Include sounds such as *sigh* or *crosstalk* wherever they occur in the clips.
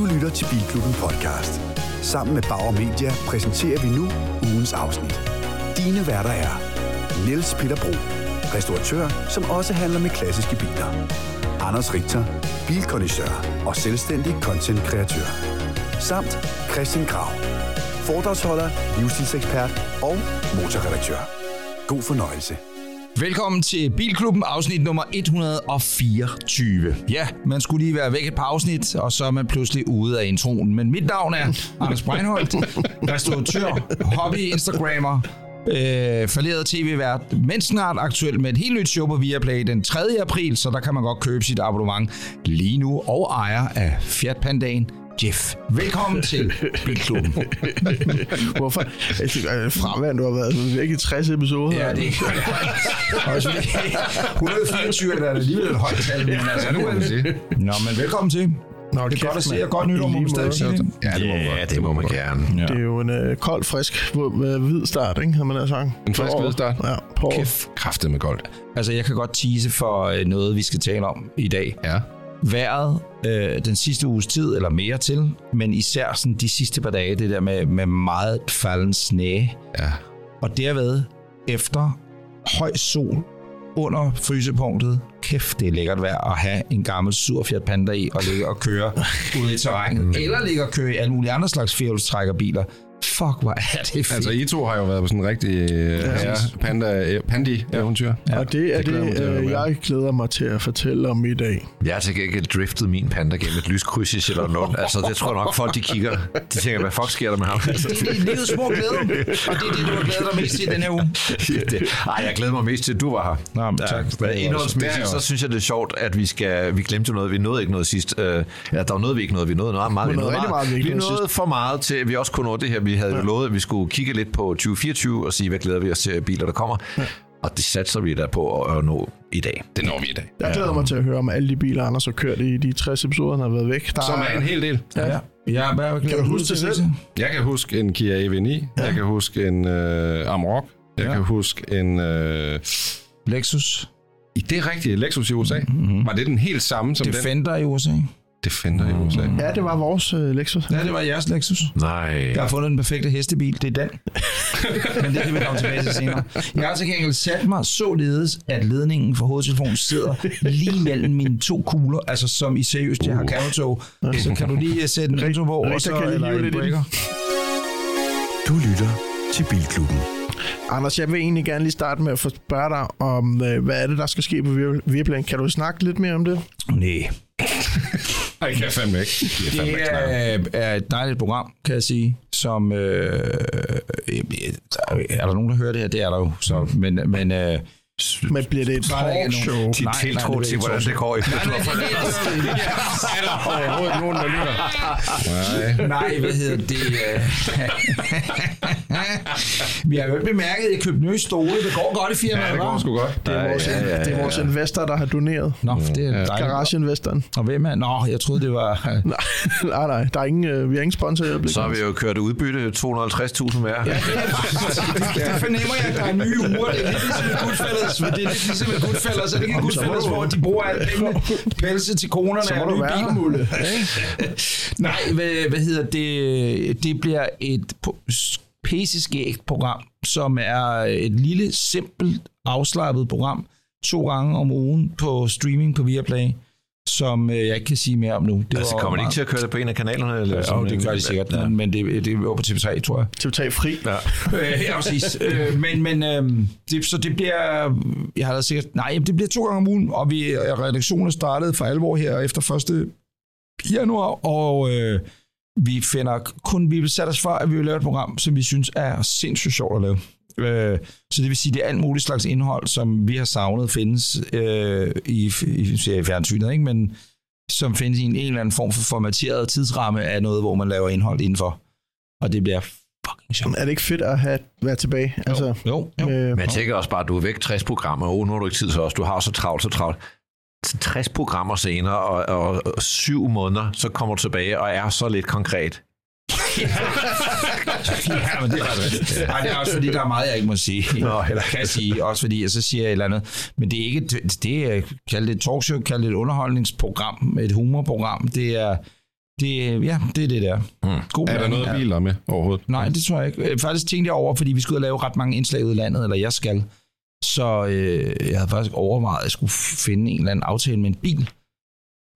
Du lytter til Bilklubben Podcast. Sammen med Bauer Media præsenterer vi nu ugens afsnit. Dine værter er Niels Peter Bro, restauratør, som også handler med klassiske biler. Anders Richter, bilkondisør og selvstændig content-kreatør. Samt Christian Grav, foredragsholder, livsstilsekspert og motorredaktør. God fornøjelse. Velkommen til Bilklubben, afsnit nummer 124. Ja, man skulle lige være væk et par afsnit, og så er man pludselig ude af introen. Men mit navn er Anders Breinholt, restauratør, hobby-instagrammer, øh, falderet tv-vært, men snart aktuel med et helt nyt show på Viaplay den 3. april, så der kan man godt købe sit abonnement lige nu, og ejer af Fiat Pandaen Jeff. Velkommen *laughs* til Bilklubben. *laughs* Hvorfor? Altså, fraværende, du har været væk i 60 episoder. Ja, det er *laughs* også fordi 124 er da alligevel et højt tal, men altså nu er det. Nå, men velkommen til. Nå, Det er godt at se, og godt nytår, må man stadig sige det. Ja, det må, ja, det må man gerne. Ja. Det er jo en øh, kold, frisk, øh, hvid start, ikke? Har man da sagt. En frisk hvid start. Ja, på. Kæft, kraftet med goldt. Altså, jeg kan godt tease for øh, noget, vi skal tale om i dag. Ja. Været øh, den sidste uges tid, eller mere til, men især sådan de sidste par dage, det der med, med meget falden sne. Ja. Og derved, efter høj sol under frysepunktet, kæft, det er lækkert vejr at have en gammel sur Fiat Panda i og ligge og køre *laughs* ude i terrænet. Eller ligge og køre i alle mulige andre slags firehjulstrækkerbiler. Fuck, hvor er det fedt. Altså, I to har jo været på sådan en rigtig øh, ja, panda, øh, pandi-eventyr. Ja, og det er det det, at øh, jeg glæder mig til at fortælle om i dag. Jeg har til gengæld driftet min panda gennem et lyskryds i Charlotte Altså, det tror jeg nok, folk de kigger. De tænker, hvad fuck sker der med ham? det er livets små glæder, og det er det, du har glædet dig mest til den her uge. Det- Ej, jeg glæder mig mest til, at du var her. Nå, men tak. Ja, Det er indholdsmæssigt, så synes jeg, det er sjovt, at vi skal... Vi glemte jo noget. Vi nåede ikke noget sidst. Uh, ja, der var noget, vi ikke nåede. Vi nåede noget meget. Vi nåede meget, vi ikke vi nåede nåede for meget til, at vi også kunne nå det her. Vi havde ja. lovet, at vi skulle kigge lidt på 2024 og sige, hvad glæder vi os til af biler, der kommer. Ja. Og det satser vi der på at, nå i dag. Det når vi i dag. Jeg glæder mig til at høre om alle de biler, Anders har kørt i de 60 episoder, han har været væk. Der Som er en hel del. Ja. Ja, hvad kan du huske det selv? Jeg kan huske en Kia EV9. Ja. Jeg kan huske en øh, Amarok. Jeg Ja. kan huske en... Øh, Lexus. I det rigtige Lexus i USA. Mm-hmm. Var det den helt samme som den? Defender i USA. Defender i USA. Ja, det var vores øh, Lexus. Ja, det var jeres Lexus. Nej. Jeg har fundet den perfekte hestebil. Det er den. *laughs* Men det kan vi komme tilbage til senere. Jeg har til gengæld sat mig således, at ledningen for hovedtelefonen sidder lige mellem mine to kugler, altså som i seriøst, jeg har kamerotog. Så kan du lige øh, sætte en retro på, og så kan eller en breaker. Du lytter til Bilklubben. Anders, jeg vil egentlig gerne lige starte med at få spørge dig om, øh, hvad er det, der skal ske på Vir- Viaplay? Kan du snakke lidt mere om det? Nej. Ej, kan jeg fandme ikke. Det er fandme Det ikke er, er et dejligt program, kan jeg sige, som... Øh, øh, er der nogen, der hører det her? Det er der jo. Så, men, men øh, Men bliver det et talkshow? Dit tiltro det til, hvordan det går *laughs* Er der overhovedet nogen, der lytter? Nej. Hvad hedder det? øh? *laughs* Vi har jo ikke bemærket, at jeg købte nye stole. Det går godt i firmaet, Ja, det går sgu godt. Det er vores, Ja, ja, ja, det er vores investor, der har doneret. Nå, det er dejligt. Garageinvestoren. Og hvem er? Nå, jeg troede, det var... *laughs* Nej, nej. Der er ingen, øh, vi har ingen sponsor i øjeblikket. Så har vi jo kørt udbytte 250.000 mere. Ja. Det fornemmer jeg, at der er nye uger. Det er lidt ligesom Goodfellas. Det er lidt ligesom et Goodfellas. Er det så må Goodfellas, hvor de bruger alle pengene? *laughs* Pelse til konerne Så og nye bilmulle. Nej, hvad, hvad hedder det? Det bliver et pæseskægt program, som er et lille, simpelt, afslappet program, to gange om ugen på streaming på Viaplay, som øh, jeg ikke kan sige mere om nu. Det Altså, var kommer de ikke til at køre det på en af kanalerne? Eller Ja, sådan jo, det gør de sikkert, Ja. men det, det er jo på TV3, tror jeg. til at tage fri. Ja. Øh, ja, præcis. øh, men men øh, det, så det bliver, jeg har da sikkert, nej, det bliver to gange om ugen, og vi, og redaktionen er startet for alvor her efter 1. januar, og øh, vi finder kun, vi vil sætte os for, at vi vil lave et program, som vi synes er sindssygt sjovt at lave. Øh, så det vil sige, det er alt muligt slags indhold, som vi har savnet findes øh, i, i, i fjernsynet, ikke? men som findes i en, en eller anden form for formateret tidsramme af noget, hvor man laver indhold indenfor. Og det bliver fucking sjovt. Er det ikke fedt at have være tilbage? Altså, Jo, jo. med, Men jeg tænker også bare, at du er væk 60 programmer. Oh, nu har du ikke tid så også. Du har så travlt, så travlt. 60 programmer senere og, og, og syv måneder, så kommer du tilbage og er så lidt konkret. Ja, men det er ret Nej, det er også fordi, der er meget, jeg ikke må sige. Nå, eller kan sige. Også fordi, jeg så siger jeg et eller andet. Men det er ikke, det er kaldt et talkshow, kaldt et underholdningsprogram, et humorprogram. Det er, Det, ja, det er det der. Mm. God Er der noget biler med overhovedet? Nej, det tror jeg ikke. Øh, Faktisk tænkte jeg over, fordi vi skulle ud og lave ret mange indslag ud i landet, eller jeg skal. Så øh, jeg havde faktisk overvejet, at jeg skulle finde en eller anden aftale med en bil.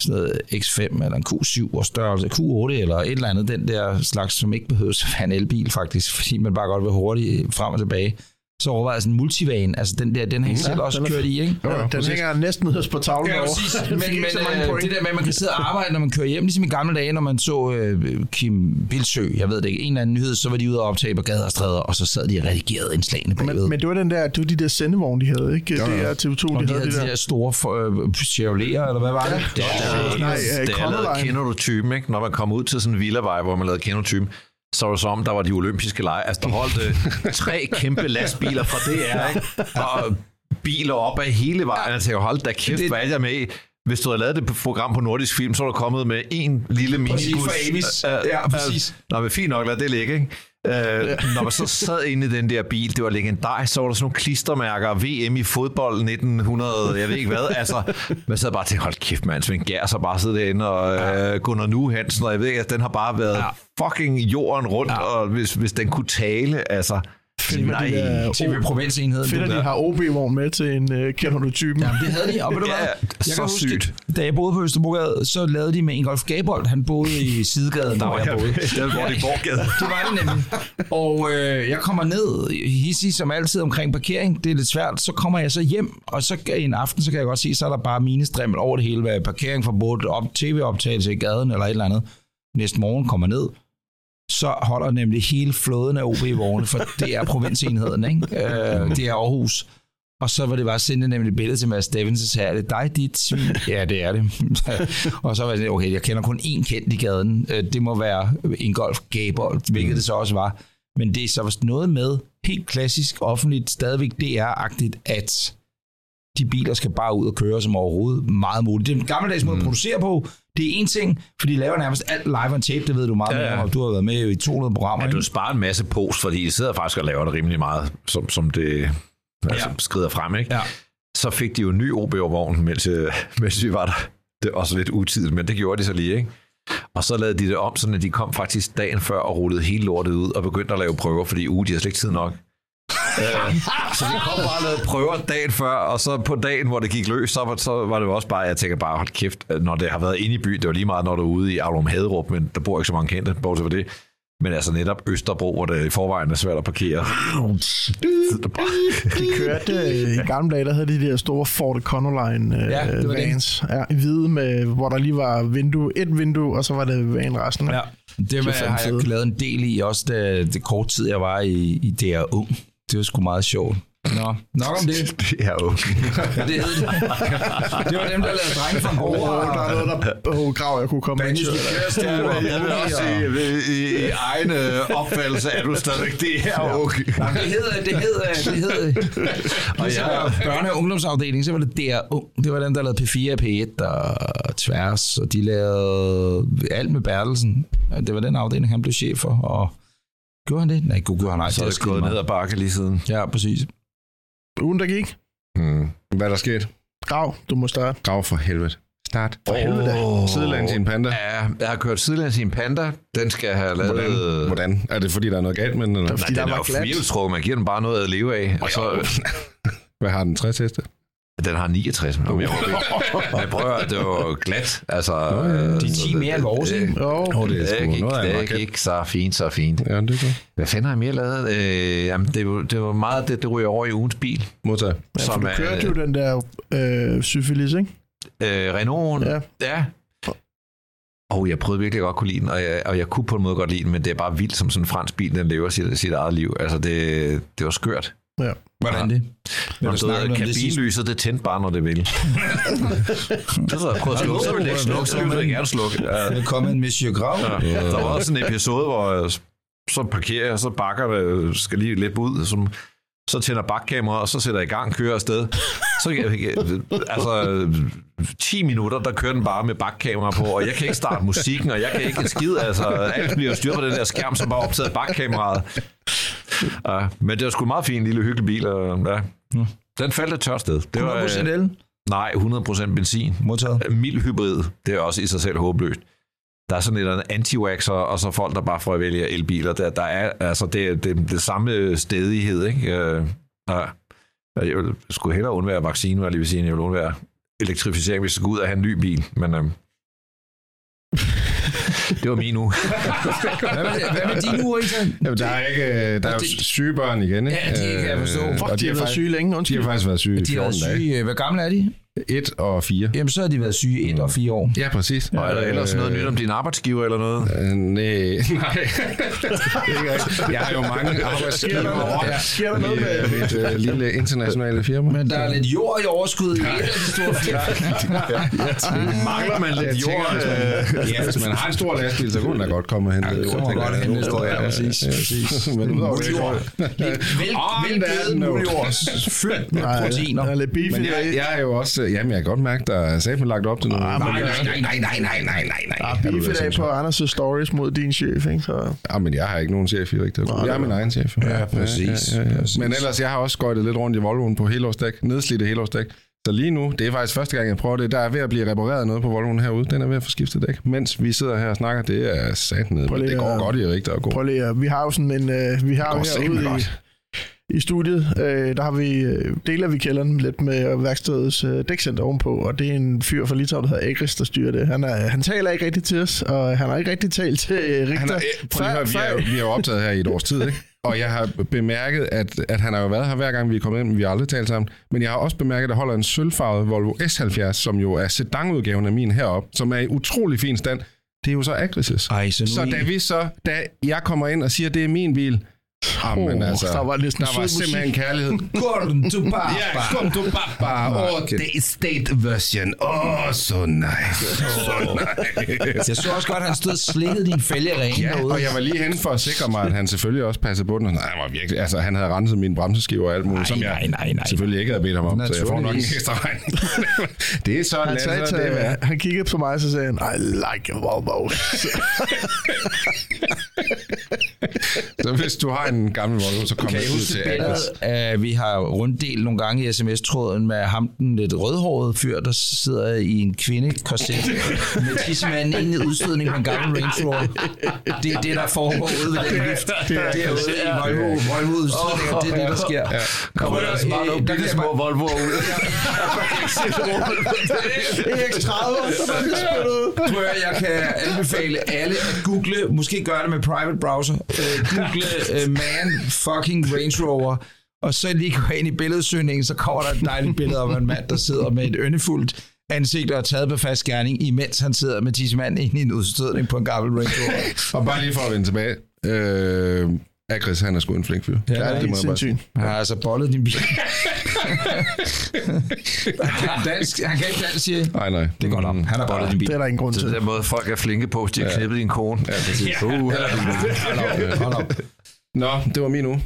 Sådan noget X5 eller en Q7 og størrelse Q8 eller et eller andet. Den der slags, som ikke behøver at være en elbil faktisk, fordi man bare godt vil hurtigt frem og tilbage. Så overvejede jeg sådan en multivan, altså den der, den har jeg selv også den er- kørt i, ikke? Ja, den præcis. hænger næsten nederst på tavlen Ja, præcis. *laughs* Men, men ikke så mange øh, det der med, at man kan sidde og arbejde, når man kører hjem, ligesom i gamle dage, når man så øh, Kim Bilsø, jeg ved det ikke, en eller anden nyhed, så var de ude og optage på gader og stræder, og så sad de og redigerede indslagene bagved. Men, men det var den der, det var de der sendevogne, de havde, ikke? Det er TV2, og de de havde havde de de der. der store øh, Chevrolet'er, eller hvad var det? Det er, nej, øh, det er du typen, ikke? Når man kom ud til sådan en villavej, hvor man du typen, så var det som om, der var de olympiske lege. Altså, der holdt øh, tre kæmpe lastbiler fra DR, ikke? Og biler op ad hele vejen. Jeg tænker, hold da kæft, Det- hvad er jeg med i? Hvis du havde lavet det program på Nordisk Film, så var du kommet med en lille minibus. Præcis, for Avis. Øh, øh, Ja, præcis. Nå, men fint nok, lad det ligge, ikke? Øh, når man så sad inde i den der bil, det var legendarisk, så var der sådan nogle klistermærker, VM i fodbold 1900, jeg ved ikke hvad, altså, man sad bare og tænkte, hold kæft mand, Svend Gers har bare siddet derinde, og øh, Gunnar Nu Hansen, og jeg ved ikke, at den har bare været Ja. fucking jorden rundt, Ja. og hvis, hvis den kunne tale, altså, Fedt, med de der, TV Provinsenheden. fedt, at de har OB-vogn med til en uh, kender du typen. Jamen, det havde de, og ved du *laughs* Ja, hvad? Jeg så kan huske, sygt. Da jeg boede på Østerbrogade, så lavede de med Ingolf Gabold. Han boede i Sidegaden, der hvor jeg boede. *laughs* det var det Borgade. Det var det nemlig. Og øh, jeg kommer ned, hissig som altid omkring parkering. Det er lidt svært. Så kommer jeg så hjem, og så en aften, så kan jeg godt se, så er der bare minestrimmel over det hele. Hvad er parkering forbudt, op, tv-optagelse i gaden eller et eller andet. Næste morgen kommer ned, så holder nemlig hele flåden af OB-vogne, for det er provinsenheden, ikke? Øh, det er Aarhus. Og så var det bare sendt nemlig et billede til Mads Steffens, og sagde, er det dig, dit svin? Ja, det er det. *laughs* og så var jeg sådan, okay, jeg kender kun én kendt i gaden. Øh, Det må være Ingolf Gabold, hvilket det så også var. Men det er så noget med, helt klassisk offentligt, stadigvæk DR-agtigt, at de biler skal bare ud og køre som overhovedet meget muligt. Det er en gammeldags måde at producere på. Det er en ting, for de laver nærmest alt live on tape, det ved du meget Ja, ja, om. Du har været med i 200 programmer. Ja, du sparer en masse post, fordi de sidder faktisk og laver det rimelig meget, som, som det altså, Ja. skrider frem, ikke? Ja. Så fik de jo en ny OB-vogn, mens, øh, mens vi var der. Det er også lidt utidigt, men det gjorde de så lige, ikke? Og så lavede de det om, sådan at de kom faktisk dagen før og rullede hele lortet ud og begyndte at lave prøver, fordi uge, de har slet ikke tid nok. Øh, så de kom bare og lavede prøver dagen før, og så på dagen, hvor det gik løs, så var, så var det jo også bare, jeg tænker bare, hold kæft, når det har været inde i byen, det var lige meget, når du er ude i Aulum Haderup, men der bor ikke så mange kendte, bortset fra det. Men altså netop Østerbro, hvor det i forvejen er svært at parkere. Det er De kørte øh, i gamle dage, der havde de der store Ford Econoline øh, Ja, det var det. vans. Ja, i hvide, med, hvor der lige var vindue, et vindue, og så var det van resten. Ja, det var, fandme har jeg lavet en del i, også da, det kort tid, jeg var i, i DR Ung. Det var sgu meget sjovt. Nå, nok om det. *laughs* det er jo... Ja, *laughs* det hed det. Det var dem, der lavede drenge fra Åh, Gora. der er noget, der oh, grav, jeg kunne komme ind. Ja, men jeg vil også sige, i, i, i egen øh, opfattelse er du stadigvæk det her okay. Nej, det hed, det hed, det hed, *laughs* og ja, børne- og ungdomsafdelingen, så var det der ung. Det var dem, der lavede P4 og P1 og Tværs, og de lavede alt med Bertelsen. Ja, Det var den afdeling, han blev chef for, og gjorde han det? Nej, gud, gjorde han nej. Så er det gået ned ad bakke lige siden. Ja, præcis. Ugen, der gik. Hmm. Hvad er der sket? Grav, du må starte. Grav for helvede. Start. For helvede da. Sidelæns i en panda. Ja, jeg har kørt sidelæns i en panda. Den skal have lavet... Hvordan? Hvordan? Er det fordi, der er noget galt med den? Eller? Der- Nej, den der er var jo firehjulstrukket. Man giver den bare noget at leve af. Og så, *laughs* Hvad har den? 60 heste? Den har 69. *laughs* Men jeg, jeg prøver, det var glat. Altså, ja. De er 10 mere end vores, ikke? Jo, det er sgu Det raket. gik så fint, så fint. Ja, det er. Hvad fanden har jeg mere lavet? Øh, jamen, det, var, det var meget, det, det ryger over i ugens bil. Modtaget. ja, for som du er- kørte jo den der øh, syfilis, ikke? Øh, Renault'en, Ja. ja. Og jeg prøvede virkelig godt at kunne lide den, og jeg, og jeg kunne på en måde godt lide den, men det er bare vildt, som sådan en fransk bil, den lever sit, sit eget liv. Altså, det, det var skørt. Ja. Hvordan det? Når du snakkede om det sidste? kabinlyset, det tændte bare, når det vil. *laughs* så så jeg prøvede at slukke, så ville det ikke slukke, så ville det gerne slukke. Ja. Der er kommet en Monsieur Grav. Ja. Der var også en episode, hvor jeg så parkerer jeg, så bakker det, skal lige lidt ud, som, så tænder bakkameraet, og så sætter jeg i gang, kører afsted. Så altså 10 minutter, der kører den bare med bakkamera på, og jeg kan ikke starte musikken, og jeg kan ikke en skid, altså alt bliver styret på den der skærm, som bare optaget bakkameraet. Ja, *laughs* men det var sgu en meget fin lille hyggelig bil, og ja, den faldt et tørt sted. Det var, 100% øh, el. nej, 100% benzin. Modtaget. Mild hybrid, det er også i sig selv håbløst. der er sådan et eller andet anti og så folk, der bare får at vælge elbiler. Der, der er altså det, det, det samme stedighed, ikke? Øh, ja. Jeg skulle hellere undvære vaccine, var lige vil sige, end jeg vil undvære elektrificering, hvis jeg skulle ud og have en ny bil. Men øhm, *laughs* det var min uge. Hvad med, hvad med din uge, Ethan? Jamen, der er, ikke, der er jo det- syge børn igen, ikke? Ja, de kan jeg forstå. Øh, Fuck, og de har været faktisk- syge længe, De undskyld. har faktisk været syge i De har 14 været dage. syge. Hvor gamle er de? 1 og 4. Jamen, så har de været syge et og fire år. Ja, præcis. Og er der ellers noget nyt om din arbejdsgiver eller noget? Øh, nej, *laughs* jeg har jo mange arbejdsgiver. Ja. Sker der noget med... et øh, lille internationale firma. Men der er lidt jord i overskud i et af de store *laughs* firmaer. Mangler man lidt jord? øh, Ja, hvis man har en stor lastbil, så kunne den da godt komme og hente Ja, jord, tænker godt jeg. hen næste år, ja, præcis, præcis. *laughs* Men udover det, velgødet muljord, fyldt med proteiner. er jeg er jo også... Jamen, jeg kan godt mærke, der er satme lagt op til noget. Ah, Nej, er- nej, nej, nej, nej, nej, nej, nej. Der er du beef i været dag på Anders' stories mod din chef, ikke? Så... Ja, men jeg har ikke nogen chef i rigtigt. Nej, Jeg er min egen chef. Ja, præcis. Præcis. Men ellers, jeg har også skøjtet lidt rundt i Volvoen på helårsdæk. Nedslidte helårsdæk. Så lige nu, det er faktisk første gang, jeg prøver det, der er ved at blive repareret noget på Volvoen herude. Den er ved at få skiftet dæk. Mens vi sidder her og snakker, det er sat ned. Prøv Men lige det går at- godt i rigtigt og god. Prøv lige, vi har jo sådan en... Øh, vi har går jo herude i, godt. I studiet, øh, der har vi øh, deler vi kælderen lidt med værkstedets øh, dækcenter ovenpå, og det er en fyr fra Litauen, der hedder Agris, der styrer det. Han, er, han taler ikke rigtigt til os, og han har ikke rigtig talt til øh, Richter. Han er, øh, prøv lige vi, er, jo- vi er jo optaget her i et års tid, ikke? Og jeg har bemærket, at, at han har jo været her hver gang, vi er kommet ind, men vi har aldrig talt sammen. Men jeg har også bemærket, at der holder en sølvfarvet Volvo S70, som jo er sedanudgaven af min herop, som er i utrolig fin stand. Det er jo så Agris' Ej, så Så da vi så, da jeg kommer ind og siger, at det er min bil, Jamen, Åh, altså, der var næsten der var simpelthen musik. kærlighed. *laughs* Gordon to papa. Ja, kom du papa. Åh, okay. det er state version. Åh, så nice. Så nice. Jeg så også godt, at han stod og slikkede din fælge rene Ja, derude. og jeg var lige henne for at sikre mig, at han selvfølgelig også passede på den. Nej, han var virkelig, altså han havde renset mine bremseskiver og alt muligt, Nej, som jeg nej, nej, nej. selvfølgelig ikke havde bedt ham om, så jeg får nok en ekstra regning. *laughs* det er sådan, Han, sagde altså, til, det er han kiggede på mig, og så sagde han, I like a Volvo. *laughs* Så hvis du har en gammel Volvo, så kom Kan jeg I ud til det Agnes. Uh, vi har runddelt nogle gange i sms-tråden med ham, den lidt rødhårede fyr, der sidder i en kvindekorset *laughs* med tissemanden ind i udstødning på en gammel Range Rover. Det er det, der foregår ude ved den lift. *laughs* Det er derude i Volvo, Volvo udstødninger. Det er det, der sker. Ja. Kommer der også bare nogle bitte små Volvoer ud? EX30, der bliver spillet ud. Tror jeg, jeg kan anbefale alle at google, måske gøre det med private browser, uh, google uh, man fucking Range Rover, og så lige gå ind i billedsøgningen, så kommer der et dejligt billede af en mand, der sidder med et øndefuldt ansigt og er taget på fast gerning, imens han sidder med tissemanden ind i en udstødning på en gammel Range Rover. Og bare lige for at vende tilbage. Øh, Agris, han er sgu en flink fyr. Ja, Det er det helt må jeg bare sindssygt. Han har altså bollet din bil. *laughs* han, kan dansk, han kan ikke dansk, siger? Nej, nej. Det går nok. Han har bollet din bil. Det er der ingen grund Det til. er den måde, folk er flinke på, hvis de har knippet din kone. Ja, præcis. Uh, Hold op, hold op. Nå, det var min uge.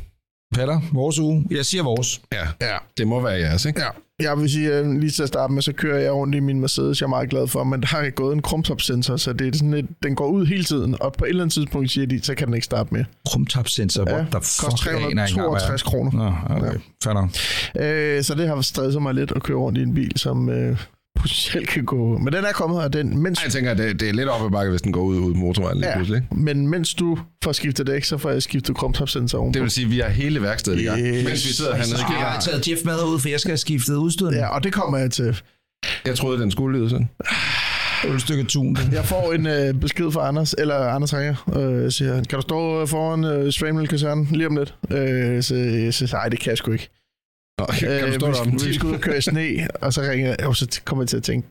Peter, vores uge. Jeg siger vores. Ja, ja. det må være jeres, ikke? Ja. Jeg vil sige, at lige til at starte med, så kører jeg rundt i min Mercedes, jeg er meget glad for, men der har gået en krumtopsensor, så det er sådan et, den går ud hele tiden, og på et eller andet tidspunkt siger de, så kan den ikke starte mere. Krumtopsensor. Ja, the koster fuck? Jeg aner ikke engang, hvad er. 362 kroner. Nå, okay. Nok. Øh, så det har stresset mig lidt at køre rundt i en bil, som øh, potentielt kan gå... Men den er kommet, og den, mens, Ej, Jeg tænker, det, det er lidt op ad bakke, hvis den går ud ud motorvejen lige Ja. pludselig. ikke? men mens du får skiftet dæk, så får jeg skiftet krumtopsensor ovenpå. Det vil sige, at vi har hele værkstedet i gang. Yes. Mens vi sidder Så hernede. jeg have taget Jeff med ud, for jeg skal have skiftet udstødning. Ja, og det kommer jeg til. Jeg troede, den skulle lyde sådan. Ja. Et stykke tun. Jeg får en øh, besked fra Anders, eller Anders ringer, øh, siger, kan du stå foran øh, Stramel kaserne lige om lidt? Øh, så jeg siger, nej, det kan jeg sgu ikke. Nå, kan du Øh, stå skal, vi time? skal ud og køre i sne, *laughs* og så ringer jeg, og så kommer jeg til at tænke,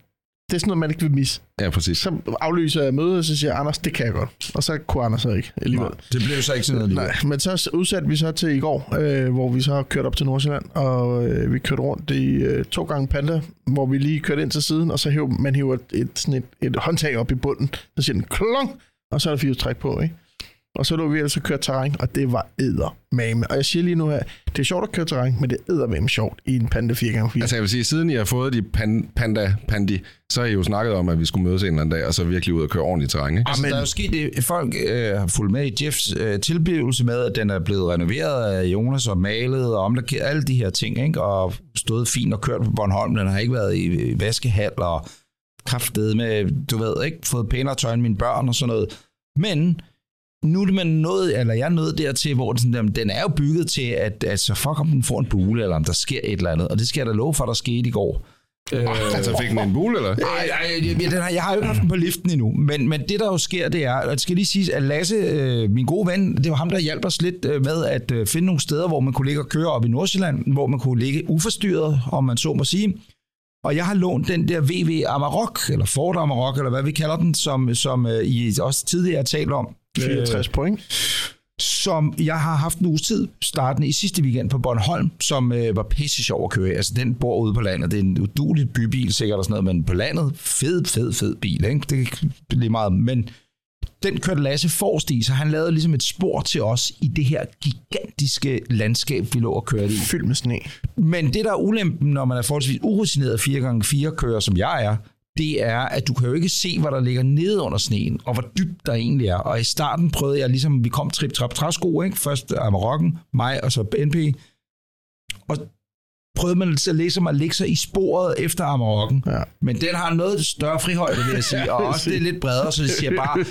det er sådan noget, man ikke vil misse. Ja, præcis. Så aflyser jeg mødet, og så siger Anders, det kan jeg godt. Og så kunne Anders så ikke alligevel. Det blev så ikke sådan noget Nej, men så udsatte vi så til i går, øh, hvor vi så har kørt op til Nordsjælland, og øh, vi kørte rundt i øh, to gange Panda, hvor vi lige kørte ind til siden, og så hiver man hiver et, sådan et, et håndtag op i bunden, så siger den klong, og så er der fire træk på, ikke? Og så lå vi altså køre terræn, og det var eddermame. Og jeg siger lige nu her, det er sjovt at køre terræn, men det er eddermame sjovt i en Panda 4x4. Altså jeg vil sige, siden I har fået de pan, panda pandi, så har I jo snakket om, at vi skulle mødes en eller anden dag, og så virkelig ud og køre ordentligt terræn, ikke? Altså, Amen. der er jo sket det. Folk øh, har fulgt med i Jeffs øh, tilblivelse med, at den er blevet renoveret af Jonas og malet og omlakeret, alle de her ting, ikke? og stået fint og kørt på Bornholm. Den har ikke været i, i vaskehal, og kraftedet med, du ved, ikke, fået pænere tøj end mine børn og sådan noget. Men nu er man nået, eller jeg er nået dertil, hvor den, sådan, jamen, den er jo bygget til, at altså, fuck om den får en bule, eller om der sker et eller andet. Og det skal jeg da love for, der skete i går. Øh, altså fik den en bule, eller? Nej, nej, den har, jeg har jo ikke haft den på liften endnu. Men, men det, der jo sker, det er, og det skal lige sige, at Lasse, øh, min gode ven, det var ham, der hjalp os lidt øh, med at øh, finde nogle steder, hvor man kunne ligge og køre op i Nordsjælland, hvor man kunne ligge uforstyrret, om man så må sige. Og jeg har lånt den der VV Amarok, eller Ford Amarok, eller hvad vi kalder den, som, som øh, I også tidligere har talt om. 64 point. som jeg har haft en uges tid, startende i sidste weekend på Bornholm, som øh, var pisse sjov at køre. Altså, den bor ude på landet. Det er en udulig bybil sikkert og sådan noget, men på landet, fed, fed, fed bil. Ikke? Det er lige meget. Men den kørte Lasse forrest i, så han lavede ligesom et spor til os i det her gigantiske landskab, vi lå og kørte i. Fyldt med sne. Men det, der er ulempen, når man er forholdsvis urutineret 4x4 kører, som jeg er, det er, at du kan jo ikke se, hvad der ligger nede under sneen, og hvor dybt der egentlig er. Og i starten prøvede jeg ligesom, vi kom trip trap træsko, ikke? Først Amarokken, mig og så NP. Og prøvede man så ligesom at lægge sig i sporet efter Amarokken. Ja. Men den har noget større frihøjde, vil jeg sige, og også det er lidt bredere, så det siger bare...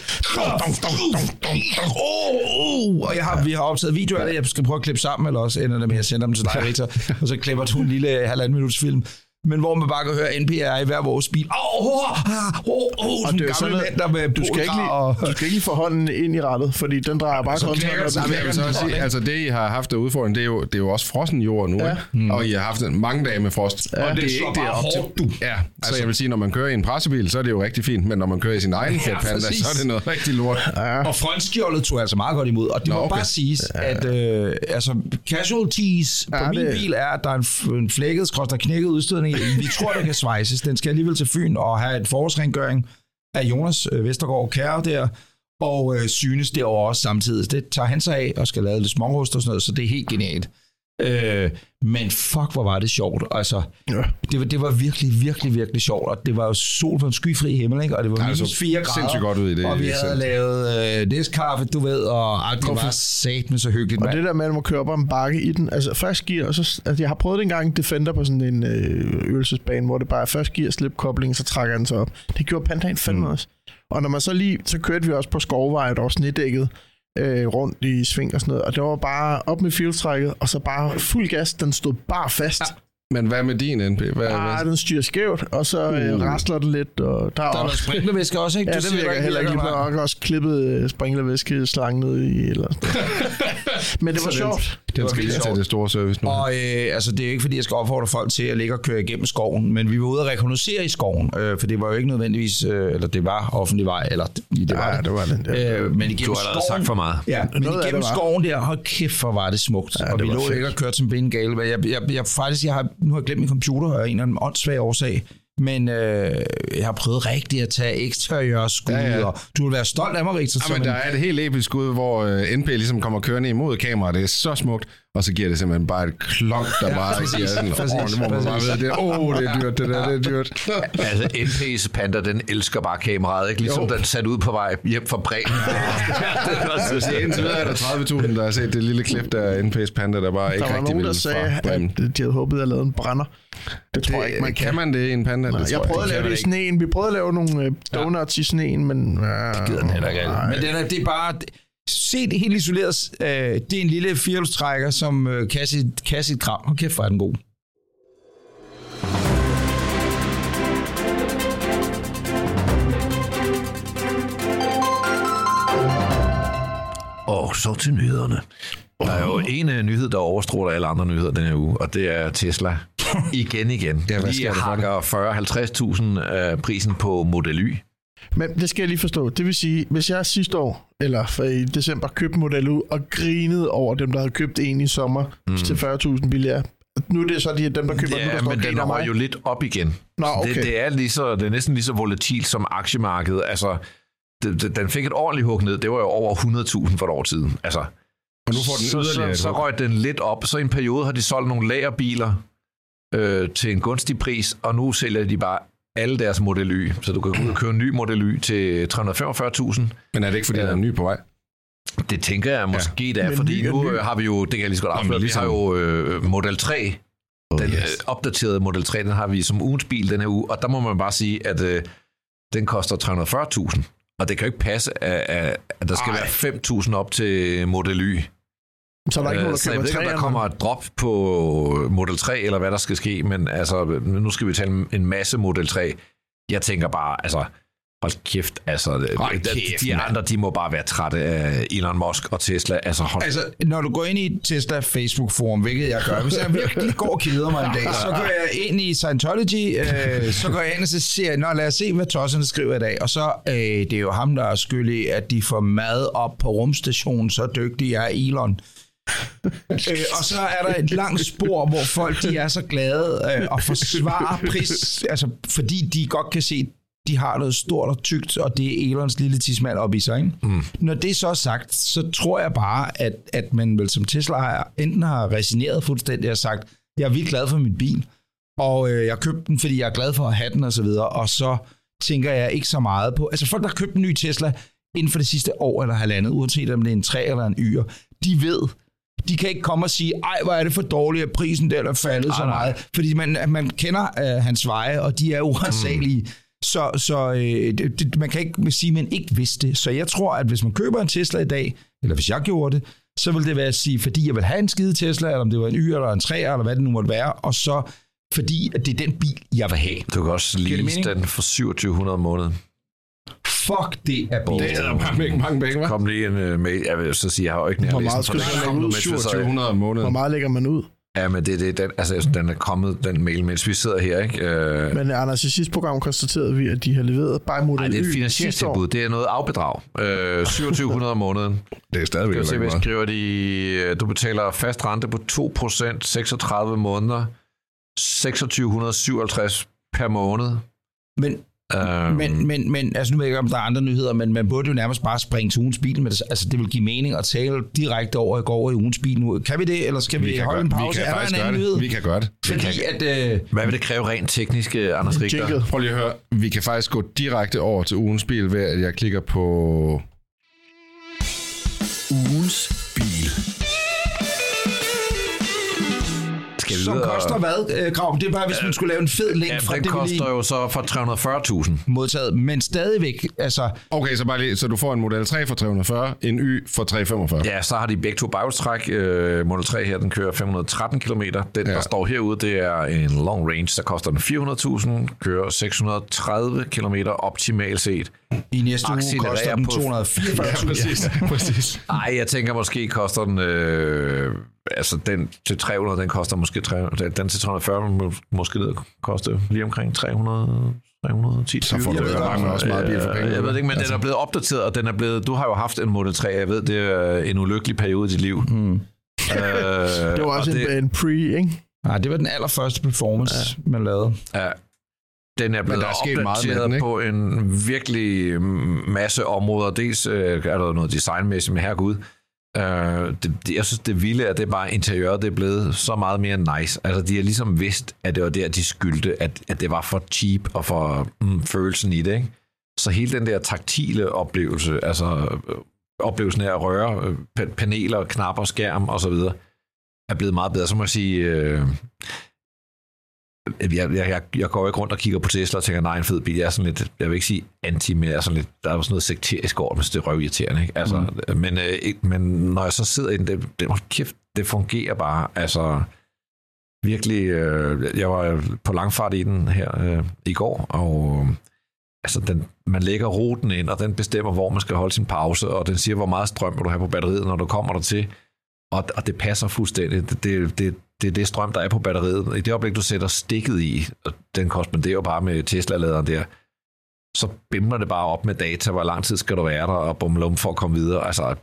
Oh, oh. Og jeg har, vi har optaget videoer jeg skal prøve at klippe sammen, eller også ender det med, at jeg sender dem til dig, Victor, og så klipper du en lille halvanden minuts film men hvor man bare kan høre NPR i hver vores bil. Åh, oh, oh, oh, oh, Og det er sådan, mænd, der med du skal, ikke lige, og... du skal ikke lige få hånden ind i rettet, fordi den drejer bare så kontrol. knækker men jeg vil så sige, altså det, I har haft af udfordring, det er jo, det er jo også frossen jord nu, Ja. ja. og I har haft en mange dage med frost. Og og det det er ikke det op til. hårdt, du. Ja, så jeg vil sige, når man kører i en pressebil, så er det jo rigtig fint, men når man kører i sin egen Ja, Fiat Panda, så er det noget rigtig lort. Ja. Og frontskjoldet tog jeg altså meget godt imod. Og det Nå, må okay. bare siges, at øh, altså, casualties på Ja, min bil er, at der er en, en flækket, der knækket udstødning i. Vi tror, der kan svejses. Den skal alligevel til Fyn og have et forårsrengøring af Jonas øh, Vestergaard Kære der. Og øh, synes derovre også samtidig. Det tager han sig af og skal lave lidt smårust og sådan noget, så det er helt genialt. Øh, men fuck, hvor var det sjovt. Altså, Ja. det, var, det var virkelig, virkelig, virkelig sjovt. Og det var jo sol på en skyfri himmel, ikke? og det var det minus så 4 grader. sindssygt godt ud i det Og vi eksempel. havde lavet øh, næstkaffe, du ved, og ah, det var sat med så hyggeligt. Og mand. det der med, at man må køre op ad en bakke i den, altså først gear, og så, altså jeg har prøvet det engang Defender på sådan en øh, øvelsesbane, hvor det bare er først gear, slip koblingen, så trækker den sig op. Det gjorde Pandaen fandme mm. også. Og når man så lige, så kørte vi også på skovvej, der var snedækket øh, rundt i sving og sådan noget, og det var bare op med fieldtrækket, og så bare fuld gas, den stod bare fast. Ja. Men hvad med din NP? Hvad, Ah, hvad? den styrer skævt, og så øh, Uh. rasler det lidt, og der er, Der er også... sprinklervæske også, ikke? *laughs* Ja, Du det siger, virker der heller ikke. De virker, blev nej. også klippet øh, sprinklervæske slangen ned i. Eller sådan. Men det var sjovt. Den var skal lige sjovt. det store service nu. Og øh, altså, det er jo ikke, fordi jeg skal opfordre folk til at ligge og køre igennem skoven, men vi var ude og rekognosere i skoven, øh, for det var jo ikke nødvendigvis, øh, eller det var offentlig vej, eller det, det var Ja, det. var det. Ja. Øh, men igennem Du har allerede skoven, sagt for meget. Ja, men Noget igennem det skoven der, hold kæft, hvor var det smukt. Ja, og det vi lå fedt. ikke og kørte som bindegale. Men Jeg, jeg, jeg, faktisk, jeg har, nu har jeg glemt min computer af en eller anden åndssvag årsag. Men øh, jeg har prøvet rigtigt at tage eksteriør skud, Ja, ja, og du vil være stolt af mig, Richard. Ja, men der er et helt episk skud, hvor øh, NP ligesom kommer kørende imod kameraet. Det er så smukt. Og så giver det simpelthen bare et klonk, der ja, bare præcis, giver sådan, præcis, åh, hvor man bare præcis. ved, det er, åh, det er dyrt, det der, det er dyrt. Altså, NP's Panda, den elsker bare kameraet, ikke? Ligesom Jo. den sat ud på vej hjem fra Bremen. det var Så så siger, indtil videre er der 30.000, der har set det lille klip der NP's Panda, der bare ikke Der var rigtig nogen, ville der sagde, fra Bremen. at de havde håbet, at jeg lavede en brænder. Det tror jeg ikke, man kan. Kan man det i en Panda? Nej, det jeg prøvede at ikke. lave det i sneen. Vi prøvede at lave nogle øh, donuts i sneen, men... Øh, gider den heller ikke. nej. Men den er, det er bare... det helt isoleret. Øh, det er en lille firehjulstrækker, som øh, kan, sit, kan sit kram. Hold kæft, hvor er den god. Og så til nyhederne. Der er jo en uh, nyhed, der overstråler alle andre nyheder den her uge, og det er Tesla. *laughs* Igen igen. Ja, hvad for hakker 40-50.000 af prisen på Model Y. Men det skal jeg lige forstå. Det vil sige, hvis jeg sidste år, eller i december, købte Model U og grinede over dem, der havde købt en i sommer mm. til 40.000 billigere. Nu er det så de, dem, der køber nu, der Ja, står men den mig. jo lidt op igen. Nå, okay. det, det, er lige så, det er næsten lige så volatilt som aktiemarkedet. Altså, det, det, den fik et ordentligt hug ned. Det var jo over 100.000 for et år siden. Altså, Og nu får den så, yderligere så, så røg den lidt op. Så i en periode har de solgt nogle lagerbiler øh, til en gunstig pris, og nu sælger de bare alle deres Model Y. Så du kan gå ud og købe en ny Model Y til 345.000. Men er det ikke, fordi Ja. der er en ny på vej? Det tænker jeg måske, ja. det er, Men fordi ny nu ny. øh, har vi jo, det kan jeg lige så godt afsløre, ligesom- vi har jo øh, Model 3, den yes. øh, opdaterede Model 3, den har vi som ugens bil den her uge, og der må man bare sige, at øh, den koster 340.000. Og det kan jo ikke passe, at, at, at der skal Ej. være 5.000 op til Model Y. Så er der ikke nogen, Øh, der køber ved ikke, om der træerne. kommer et drop på Model 3, eller hvad der skal ske, men altså, nu skal vi tale en masse Model 3. Jeg tænker bare, altså, hold kæft, altså, Hold de, kæft, de mand. andre, de må bare være trætte af Elon Musk og Tesla. Altså, hold Altså, når du går ind i Tesla Facebook-forum, hvilket jeg gør, hvis jeg virkelig går og keder mig en dag, så går jeg ind i Scientology, øh, så går jeg ind og så siger, jeg, Nå, lad os se, hvad tosserne skriver i dag. Og så, øh, det er jo ham, der er skyld i, at de får mad op på rumstationen, så dygtig er Elon. Øh, og så er der et langt spor, hvor folk de er så glade øh, og forsvarer pris, altså, fordi de godt kan se, de har noget stort og tykt, og det er Elons lille tidsmand op i sig. Ikke? Mm. Når det er så sagt, så tror jeg bare, at, at man vel som Tesla enten har resigneret fuldstændig og sagt, jeg er vildt glad for min bil, og øh, jeg købte den, fordi jeg er glad for at have den og så videre, og så tænker jeg ikke så meget på, altså folk, der har købt en ny Tesla inden for det sidste år eller halvandet, uanset om det er en 3 eller en Y'er, de ved, de kan ikke komme og sige, ej, hvor er det for dårligt, at prisen der er faldet så nej. meget. Fordi man, man kender øh, hans veje, og de er uansagelige. Mm. Så, så øh, det, det, man kan ikke sige, at man ikke vidste det. Så jeg tror, at hvis man køber en Tesla i dag, eller hvis jeg gjorde det, så vil det være at sige, fordi jeg vil have en skide Tesla, eller om det var en Y eller en 3, eller hvad det nu måtte være, og så fordi at det er den bil, jeg vil have. Du kan også lease den for 2700 om måneden. Fuck, det er billigt. Det er mange, mange penge, hva'? Kom lige en uh, mail. Jeg vil så sige, jeg har jo ikke nær Hvor meget skal du kom lægge nu, ud? mens vi sad- 2700 om måneden. Hvor meget lægger man ud? Ja, men det, det, den, altså, den er kommet, den mail, mens vi sidder her, ikke? Øh, Men Anders, i sidste program konstaterede vi, at de har leveret bare Nej, det er et finansieringstilbud. Det er noget afbedrag. Øh, 2700 om måneden. Det er stadigvæk se, ikke hvad meget. skriver de? Du betaler fast rente på 2%, 36 måneder, 2657 per måned. Men Øh, Men, men, men altså nu ved jeg ikke, om der er andre nyheder, men man burde jo nærmest bare springe til ugens bil. Men det, altså, det vil give mening at tale direkte over, går over i ugens bil nu. Kan vi det, eller skal vi, Vi kan, holde gøre, en vi pause? kan er der faktisk en gøre anden nyhed? Vi kan gøre det. Fordi at... Øh, Hvad vil det kræve rent teknisk, øh, Anders Richter? Jingle. Prøv lige at høre. Vi kan faktisk gå direkte over til ugens bil, ved at jeg klikker på... Ugens som koster hvad, øh, Grav? Det er bare, hvis man skulle lave en fed link Ja, fra den det, vi lige koster jo så for 340.000. modtaget. Men stadigvæk, altså... Okay, så bare lige, så du får en Model 3 for 340, en Y for 345. Ja, så har de begge to bagstræk. Øh, Model 3 her, den kører 513 km. Den, ja. der Ja. står herude, det er en long range, der koster den 400.000, kører 630 km optimalt set. I næste uge koster den på- 244.000. præcis. *laughs* præcis. Ej, jeg tænker måske koster den... Øh, altså, den til 300, den koster måske... 300, den til 340, må- måske ned koste lige omkring 300... 310 Så får du Jeg ved godt. mange også meget bil for Øh, pengene. Jeg ved det ikke, men altså. den er blevet opdateret, og den er blevet... Du har jo haft en Model 3, jeg ved, det er en ulykkelig periode i dit liv. Mm. Øh, Det var også en, en pre, ikke? Nej, det var den allerførste performance, ja. man lavede. Ja. Den er blevet der er sket meget med opdateret den, på en virkelig masse områder. Dels øh, er der noget designmæssigt, men herregud. Øh, det, det, jeg synes, det vilde er, at det er bare interiøret, det er blevet så meget mere nice. Altså, de har ligesom vidst, at det var der, de skyldte, at, at det var for cheap og for mm, følelsen i det, ikke? Så hele den der taktile oplevelse, altså øh, oplevelsen af at røre øh, paneler, knapper, skærm og så videre, er blevet meget bedre. Så må jeg sige, øh, jeg, jeg, jeg, jeg går ikke rundt og kigger på Tesla og tænker, nej, en fed bil. Jeg er sådan lidt, jeg vil ikke sige anti, men jeg er sådan lidt, der er jo sådan noget sekterisk over, hvis det er røvirriterende. Ikke? Altså, mm. men, øh, men når jeg så sidder i den, det, det, hold kæft, det fungerer bare. Altså, virkelig, øh, jeg var på langfart i den her øh, i går, og øh, altså den, man lægger ruten ind, og den bestemmer, hvor man skal holde sin pause, og den siger, hvor meget strøm vil du have på batteriet, når du kommer der til. Og, og det passer fuldstændig. Det, det, det, det er det strøm, der er på batteriet. I det øjeblik, du sætter stikket i, og den korresponderer bare med Tesla-laderen der, så bimler det bare op med data, hvor lang tid skal du være der, og bumlum for at komme videre. Altså,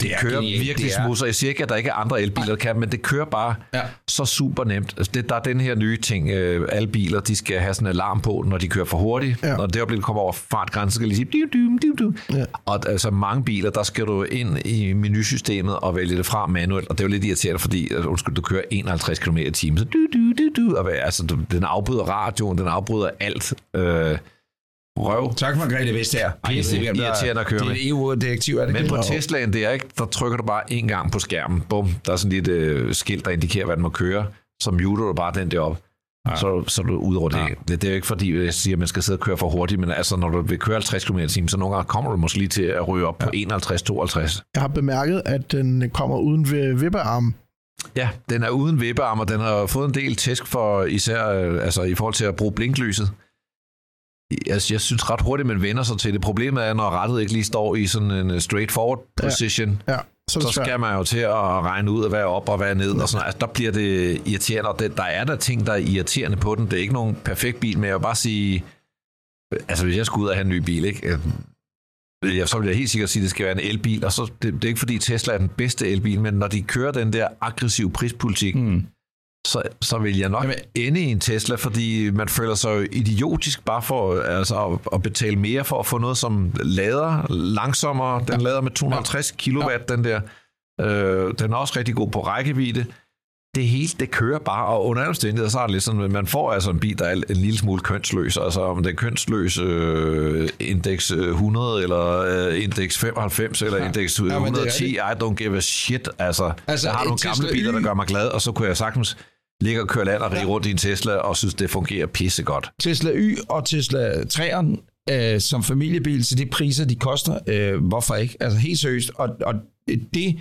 det, er kører genialt. virkelig Det er- smooth, og jeg siger ikke, at der ikke er andre elbiler, der kan, men det kører bare Ja. så super nemt. Altså, det, der er den her nye ting, øh, alle biler, de skal have sådan en alarm på, når de kører for hurtigt. Ja. Når det øjeblik, du kommer over fartgrænsen, skal de sige, du, du, du, du. Ja. Og altså mange biler, der skal du ind i menusystemet og vælge det fra manuelt, og det er jo lidt irriterende, fordi altså, undskyld, du kører 51 km i timen, så du, du, du, du, og hvad, altså, du, den afbryder radioen, den afbryder alt. Øh, røv. Tak, Margrethe Vestager. Ej, det er irriterende at køre Det er med. EU-direktiv, er det Men på Teslaen, det er ikke, der trykker du bare en gang på skærmen. Bum, der er sådan lidt øh, skilt, der indikerer, hvad den må køre. Så muter du bare den deroppe. Ja. Så, så er du over det. Ja. det. Det er jo ikke fordi, jeg siger, at man skal sidde og køre for hurtigt, men altså, når du vil køre 50 km t så nogle gange kommer du måske lige til at ryge op ja. på 51-52. Jeg har bemærket, at den kommer uden vippearm. Ja, den er uden vippearm, og den har fået en del tæsk for især øh, altså, i forhold til at bruge blinklyset. Altså, jeg synes ret hurtigt, man vender sig til det. Problemet er, når rettet ikke lige står i sådan en øh, straight forward position, ja. Ja så, så skal man jo til at regne ud, hvad er op og hvad er ned. Og sådan. Altså, der bliver det irriterende, og det, der er der ting, der er irriterende på den. Det er ikke nogen perfekt bil, men jeg vil bare sige, altså hvis jeg skulle ud og have en ny bil, ikke? Øh, jeg, så vil jeg helt sikkert sige, at det skal være en elbil, og så, det, det er ikke fordi Tesla er den bedste elbil, men når de kører den der aggressiv prispolitik, mm så, så vil jeg nok Jamen, ende i en Tesla, fordi man føler sig idiotisk bare for altså, at, at betale mere for at få noget, som lader langsommere. Den ja. lader med 250 ja. kW, ja. den der. Øh, den er også rigtig god på rækkevidde. Det hele, det kører bare, og under omstændigheder, så er det lidt sådan, at man får altså en bil, der er en lille smule kønsløs. Altså om det er kønsløs øh, indeks 100, øh, eller øh, indeks 95, eller ja. indeks 110, ja, I don't give a shit. Altså, altså jeg har nogle gamle biler, der gør mig glad, og så kunne jeg sagtens ligger og kører land og rige rundt i en Tesla, og synes, det fungerer pissegodt. Tesla Y og Tesla 3'eren øh, som familiebil til de priser, de koster, øh, hvorfor ikke? Altså helt seriøst. Og, og det,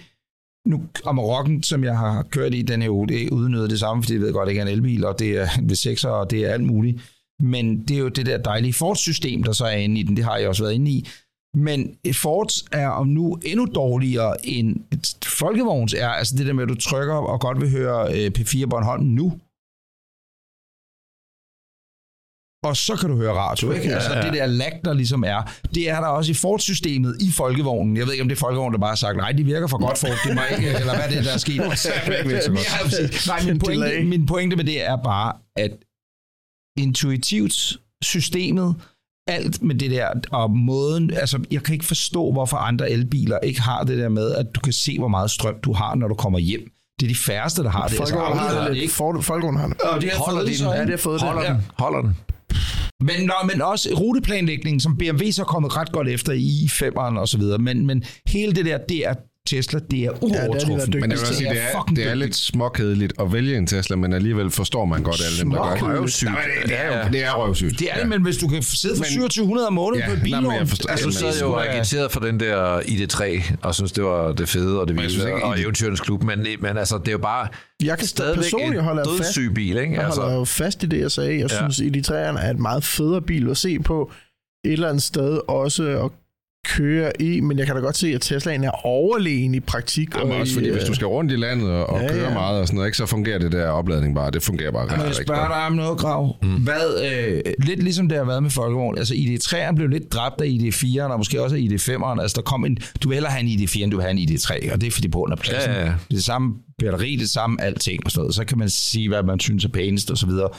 nu Amarok'en, som jeg har kørt i, den er jo det er udnyttet det samme, fordi jeg ved godt, det ikke er en elbil, og det er en V6'er, og det er alt muligt. Men det er jo det der dejlige Ford-system, der så er inde i den. Det har jeg også været inde i. Men et Ford er om nu endnu dårligere end et folkevogns er. Altså det der med, at du trykker og godt vil høre øh, P4 Bornholm nu. Og så kan du høre radio, ikke? Altså det der lag, der ligesom er, det er der også i Ford-systemet i folkevognen. Jeg ved ikke, om det er folkevognen, der bare har sagt, nej, de virker for godt, Ford, det må ikke, eller hvad er det, der er sket? *laughs* nej, min *laughs* pointe, min pointe med det er bare, at intuitivt systemet alt med det der, og måden, altså jeg kan ikke forstå, hvorfor andre elbiler ikke har det der med, at du kan se, hvor meget strøm du har, når du kommer hjem. Det er de færreste, der har det. Folk altså, har det, det ikke. Folkevogn har det. Og de har Holder fået det, ja, det har fået Holder det. Den. Holder den. Men, nå, men også ruteplanlægningen, som BMW så er kommet ret godt efter i i5'eren og så videre. Men, men hele det der, det er Tesla, det er uovertruffen. Ja, men jeg vil sige, det er, det er lidt småkedeligt at vælge en Tesla, men alligevel forstår man godt alle dem, der gør det. Røvsygt. Det er, jo, det er røvsygt. Det er det, men hvis du kan sidde for 2700 om måneden ja, på et bilån... Nej, jeg forstår, altså, så er jo agiteret for den der ID3, og synes, det var det fede og det vilde, og eventyrens klub, men, men altså, det er jo bare jeg kan stadigvæk en dødssyg bil, ikke? Jeg altså. holder jo fast i det, jeg sagde. Jeg synes, ID3'eren er et meget federe bil at se på et eller andet sted også at køre i, men jeg kan da godt se, at Teslaen er overlegen i praktik. Jamen, og også i, fordi, hvis du skal rundt i landet og, og ja, køre ja. meget og sådan noget, ikke, så fungerer det der opladning bare. Det fungerer bare rigtig, rigtig godt. Jeg dig om noget, Grav. Mm. Hvad, øh, lidt ligesom det har været med Folkevogn. Altså ID3'eren blev lidt dræbt af ID4'eren, og måske også af ID5'eren. Altså der kom en, du vil hellere have en ID4, end du vil have en ID3, og det er fordi på under pladsen. Ja, ja. Det er det samme batteri, det samme alting og sådan noget. Så kan man sige, hvad man synes er pænest og så videre.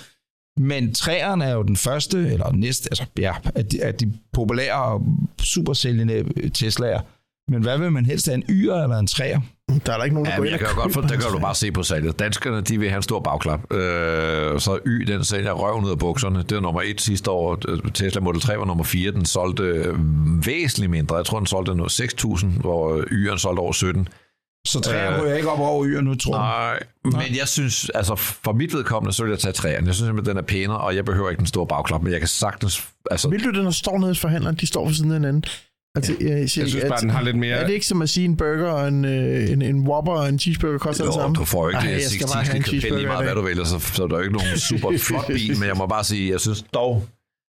Men træerne er jo den første, eller næste, altså ja, af de, af de populære, supersælgende Tesla'er. Men hvad vil man helst have, en yr eller en træer? Der er der ikke nogen, der ja, går ind jeg kan godt for, det kan du bare se på salget. Danskerne, de vil have en stor bagklap. Øh, så Y, den sælger røven ud af bukserne. Det er nummer et sidste år. Tesla Model 3 var nummer 4. Den solgte øh, væsentligt mindre. Jeg tror, den solgte 6.000, hvor Y'en solgte over 17. Så træerne øh, ryger ikke op over øer nu, tror jeg. Nej, men jeg synes, altså for mit vedkommende, så vil jeg tage træerne. Jeg synes simpelthen, den er pænere, og jeg behøver ikke den store bagklap, men jeg kan sagtens... Altså... Vil du, den der står nede i forhandleren, de står for siden af hinanden? Altså, jeg, jeg, jeg synes bare, at, den har lidt mere... Er det ikke som at sige, en burger og en, øh, en, en Whopper og en cheeseburger koster jo, det samme? du får ikke Ej, det. Jeg skal bare have en cheeseburger. Lige meget, hvad du vælger, så, så er der jo ikke nogen super *laughs* flot bil, men jeg må bare sige, jeg synes dog,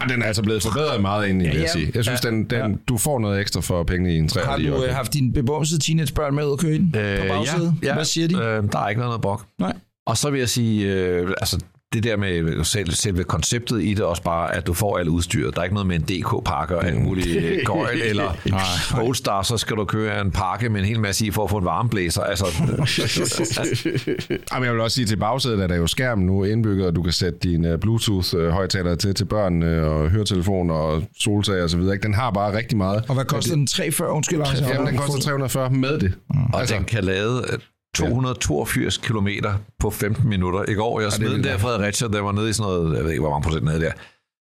den er altså blevet forbedret meget ind i, vil jeg sige. Jeg synes, ja, den, den, ja. du får noget ekstra for pengene i en træer. Har du okay. Øh, haft din bebomsede teenagebørn med ud at køre ind øh, på bagsædet? Ja, ja. Hvad siger de? Øh, der er ikke noget brok. Nej. Og så vil jeg sige, øh, altså det der med selv, selve konceptet i det også bare, at du får alt udstyret. Der er ikke noget med en DK-pakke og alt mm. muligt øh, *laughs* gøjl, eller Polestar, så skal du køre en pakke med en hel masse i for at få en varmeblæser. Altså, *laughs* Jamen, jeg vil også sige, til bagsædet at der er jo skærm nu indbygget, og du kan sætte dine Bluetooth-højtaler til til børn og høretelefoner og soltager og så videre. Den har bare rigtig meget. Og hvad koster den? 340? Undskyld, Lars. Jamen, den koster 340 med det. Mm. Og altså, den kan lade 282 km på 15 minutter. I går, jeg smed den der Fredericia, der var nede i sådan noget, jeg ved ikke, hvor mange procent nede der.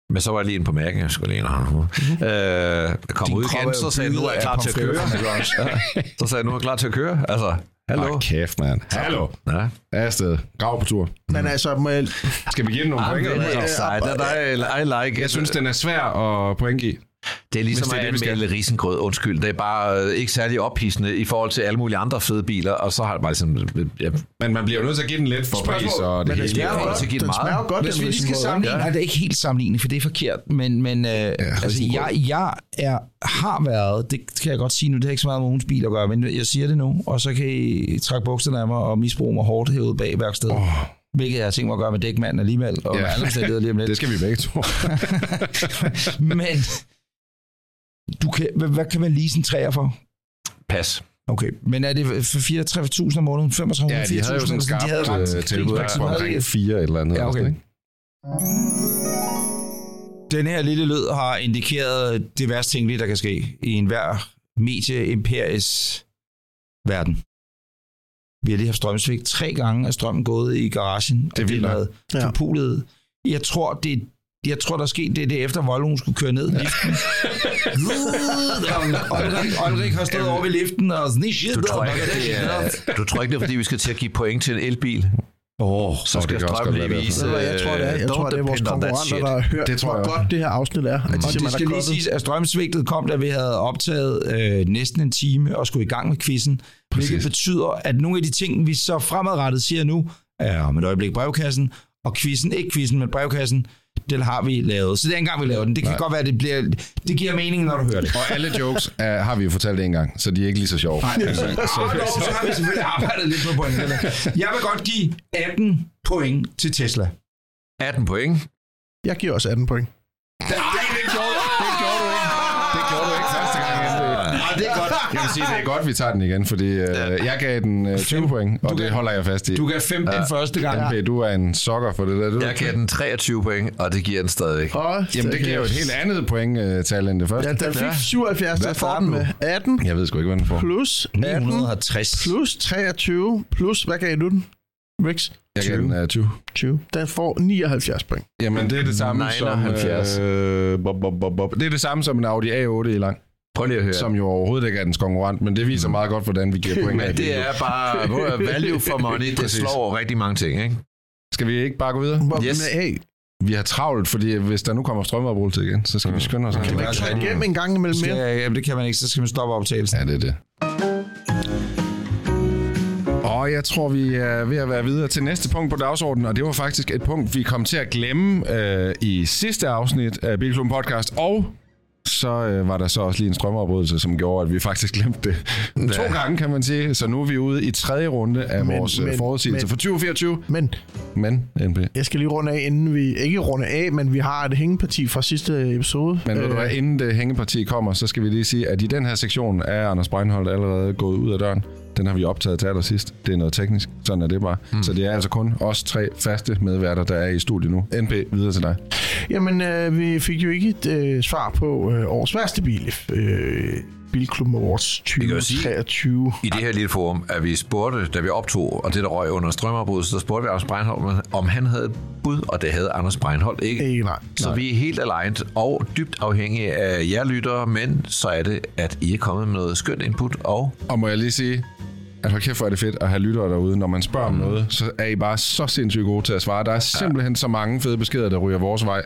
Men så var jeg lige inde på mærken, jeg skulle lige ind og øh, kom ud igen, så sagde jeg, nu er jeg klar til at køre. *laughs* så sagde jeg, nu er jeg klar til at køre. Altså, Hallo. Hold kæft, mand. Hallo. Ja. Jeg er afsted. Grav på tur. Men altså, må jeg, Skal vi give den nogle point? I'm eller very hvad? excited. I, I like Jeg synes, den er svær at pointgive. Det er ligesom det er at det, skal. anmelde risengrød. Undskyld, det er bare øh, ikke særlig ophidsende i forhold til alle mulige andre fede biler, og så har det bare ligesom... øh, Ja, Men man bliver jo nødt til at give den lidt for Spørgsmål. pris og det men hele. smager jo kommer godt. til at give Den den smager jo meget. godt, Hvis vi lige skal sammenligne, ja. er det ikke helt sammenlignet, for det er forkert, men, men øh, altså, risengrød. jeg, jeg er, har været, det kan jeg godt sige nu, det har ikke så meget med ugens bil at gøre, men jeg siger det nu, og så kan I trække bukserne af mig og misbruge mig hårdt herude bag værkstedet. Oh. Hvilket jeg har tænkt mig at gøre med dækmanden alligevel, og Ja. andre lige om *laughs* lidt. Det skal vi begge to. *laughs* Men du kan, hvad, hvad kan man lease en træer for? pas. Okay, men er det for 34.000 om måneden? 3500? Ja, de havde jo sådan skarpt de havde ret øh, tilbud på omkring ikke- fire eller andet. Ja, okay. eller? Den her lille lyd har indikeret det værste tænkelige, der kan ske i enhver medie-imperies verden. Vi har lige haft strømsvigt. Tre gange er strømmen gået i garagen. Det er vildt Ja. forpulet. Jeg tror, det jeg tror, der skete det, det efter Volvo skulle køre ned i liften. Olrik, Olrik har stået over ved liften og sådan, shit, Du tror, ikke, det er, du tror ikke, det er, fordi vi skal til at give point til en elbil? Åh, oh, Så skal strømmen lige vise... Jeg tror, det er, jeg øh, tror, det er vores konkurrenter, der har hørt, Det tror hvor jeg godt det her afsnit er. At de Og det skal lige siges, at strømsvigtet kom, da vi havde optaget øh, næsten en time og skulle i gang med quizzen. Hvilket Præcis. betyder, at nogle af de ting, vi så fremadrettet siger nu, er om et øjeblik brevkassen, og quizzen, ikke quizzen, men brevkassen, den har vi lavet. Så det er engang, vi laver den. Det kan Nej. godt være, det, bliver, det giver mening, når du hører det. Og alle jokes er, har vi jo fortalt en gang, så de er ikke lige så sjove. Nej, altså, så, så har vi selvfølgelig arbejdet lidt på pointene. Jeg vil godt give 18 point til Tesla. 18 point. Jeg giver også 18 point. Det Jeg vil sige, det er *laughs* godt, vi tager den igen, fordi øh, jeg gav den øh, 20 point, og Du det holder jeg fast i. Du gav 15 ja. første gang. NP, du er en sokker for det der. Du, Jeg gav den 23 point, og det giver den stadigvæk. Og Jamen, det giver jo et helt andet pointtal end det første. Ja, den fik 77, der Hvad får får den den med 18 Jeg ved sgu ikke, hvad den får. plus 18 960. plus 23 plus, hvad gav du den? Rix? Jeg gav den uh, 20. 20. Den får 79 point. Jamen, det er det samme 79. som... Øh, bob, bob, bob, bob. Det er det samme som en Audi A8 i lang, Prøv lige at høre. som jo overhovedet ikke er dens konkurrent, men det viser meget godt, hvordan vi giver point. *laughs* Men det er bare *laughs* value for money. Det slår rigtig mange ting, ikke? Skal vi ikke bare gå videre? Yes. hey, Vi har travlt, fordi hvis der nu kommer strømafbrydelse igen, så skal vi skynde os. Kan kan man ikke have igennem en gang imellem mere? Skal, jamen, det kan man ikke, så skal man stoppe optagelsen. Ja, det er det. Og jeg tror, vi er ved at være videre til næste punkt på dagsordenen, og det var faktisk et punkt, vi kom til at glemme øh, i sidste afsnit af Bilklubben Podcast, og så øh, var der så også lige en strømafbrydelse, som gjorde, at vi faktisk glemte det to gange, kan man sige. Så nu er vi ude i tredje runde af Men- vores men- men, forudsigelse for 2024. Men Men, NP. jeg skal lige runde af, inden vi... Ikke runde af, men vi har et hængeparti fra sidste episode. Men ved du hvad, inden det hængeparti kommer, så skal vi lige sige, at i den her sektion er Anders Breinholt allerede gået ud af døren. Den har vi optaget til allersidst. Det er noget teknisk. Sådan er det bare. Mm. Så det er altså kun os tre faste medværter, der er i studiet nu. NP, videre til dig. Jamen, øh, vi fik jo ikke et øh, svar på øh, årets værste bil. Øh, Bilklub Awards kan jo sige- 2023. I det her lille forum, at vi spurgte, da vi optog, og det der røg under strømafbrydelse, så spurgte vi Anders Breinholt, om han havde et bud, og det havde Anders Breinholt ikke. Ikke nej. Så nej. vi er helt aligned og dybt afhængige af jer lyttere, men så er det, at I er kommet med noget skønt input, og Og må jeg lige sige, at hold kæft, hvor er det fedt at have lyttere derude. Når man spørger om noget, så er I bare så sindssygt gode til at svare. Der er simpelthen så mange fede beskeder, der ryger vores vej.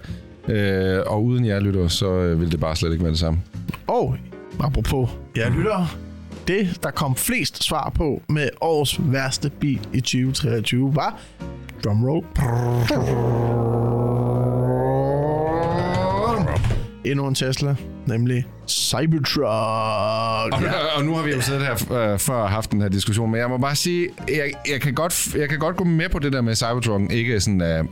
Øh, og uden jer lyttere, så øh, vil det bare slet ikke være det samme. Og apropos, jeg lytter. Det, der kom flest svar på med årets værste bil i 2023, var drumroll. Endnu en Tesla, nemlig Cybertruck. Og, og nu har vi jo siddet her øh, før og haft den her diskussion, men jeg må bare sige, jeg, jeg, kan, godt, jeg kan godt gå med på det der med Cybertruck. Ikke sådan, uh,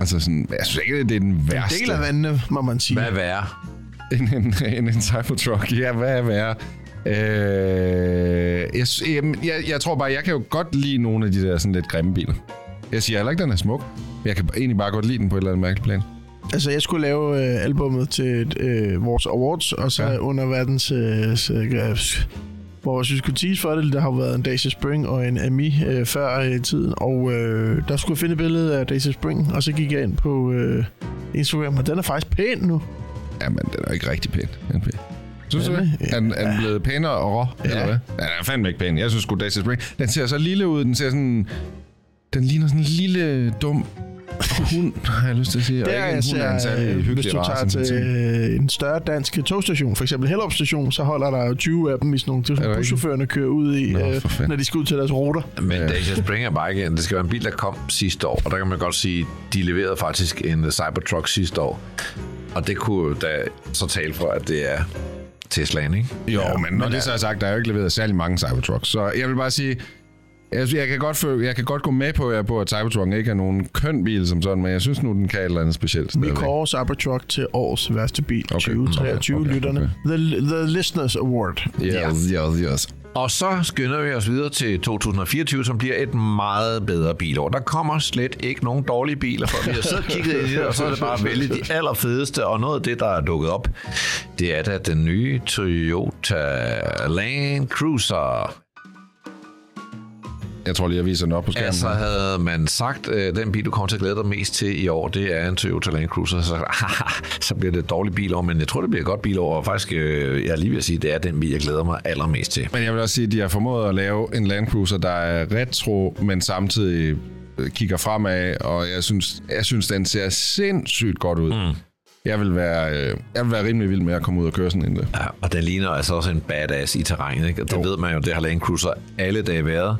altså sådan, jeg synes ikke, det er den En værste. del af vandene, må man sige. hvad er værre? En, en, en, en Cybertruck. Ja, hvad er værre? Øh, jeg, jeg, jeg tror bare, jeg kan jo godt lide nogle af de der sådan lidt grimme biler. Jeg siger heller ikke, den er smuk. Jeg kan egentlig bare godt lide den på et eller andet mærkeligt plan. Altså, jeg skulle lave øh, albummet til øh, vores awards, og så Ja. under verdens... Øh, s- øh, hvor hvis vi skulle tease for det, der har jo været en Daisy Spring og en Ami øh, før i tiden, og øh, der skulle jeg finde et billede af Daisy Spring, og så gik jeg ind på øh, Instagram, og den er faktisk pæn nu. Jamen, den er jo ikke rigtig pæn. NP. Synes du det? Er den, er den blevet pænere og rå, ja. eller hvad? Ja, den er fandme ikke pæn. Jeg synes sgu, Dacia Spring... Den ser så lille ud. Den ser sådan... Den ligner sådan en lille, dum hund, har jeg lyst til at sige. Og Der ikke en jeg hund ser, af en særlig øh, hvis du tager til øh, en større dansk togstation, for eksempel Hellerup station, så holder der jo 20 af dem i sådan nogle, det er buschaufførerne kører ud i, Nå, øh, når de skal ud til deres ruter. Men Dacia Spring er bare ikke... Det skal være en bil, der kom sidste år, og der kan man godt sige, de leverede faktisk en Cybertruck sidste år. Og det kunne da så tale for, at det er Teslaen, ikke? Jo, men når det så er sagt, der er jo ikke leveret særlig mange Cybertrucks. Så jeg vil bare sige, jeg, jeg, kan godt føle, jeg kan godt gå med på, at, på, at Cybertrucken ikke er nogen køn bil som sådan, men jeg synes nu, den kan et eller andet specielt. Vi kårer Cybertruck til års værste bil Okay. 2023, Okay, okay, lytterne. The, the Listeners Award. Yes, yes, yes. Og så skynder vi os videre til 2024, som bliver et meget bedre bilår. Der kommer slet ikke nogen dårlige biler, for vi har siddet og kigget ind i det, og så er det bare vælge de allerfedeste. Og noget af det, der er dukket op, det er da den nye Toyota Land Cruiser. Jeg tror lige, jeg viser den op på skærmen. Altså havde man sagt, øh, den bil, du kommer til at glæde dig mest til i år, det er en Toyota Land Cruiser, så, *laughs* så bliver det et dårligt bilår, men jeg tror, det bliver et godt bilår, og faktisk, øh, jeg er lige ved at sige, det er den bil, jeg glæder mig allermest til. Men jeg vil også sige, at de har formået at lave en Land Cruiser, der er retro, men samtidig øh, kigger fremad, og jeg synes, jeg synes den ser sindssygt godt ud. Mm. Jeg vil, være, øh, jeg vil være rimelig vild med at komme ud og køre sådan en der. Ja, og den ligner altså også en badass i terrænet, ikke? Og det Jo. ved man jo, det har Land Cruiser alle dage været.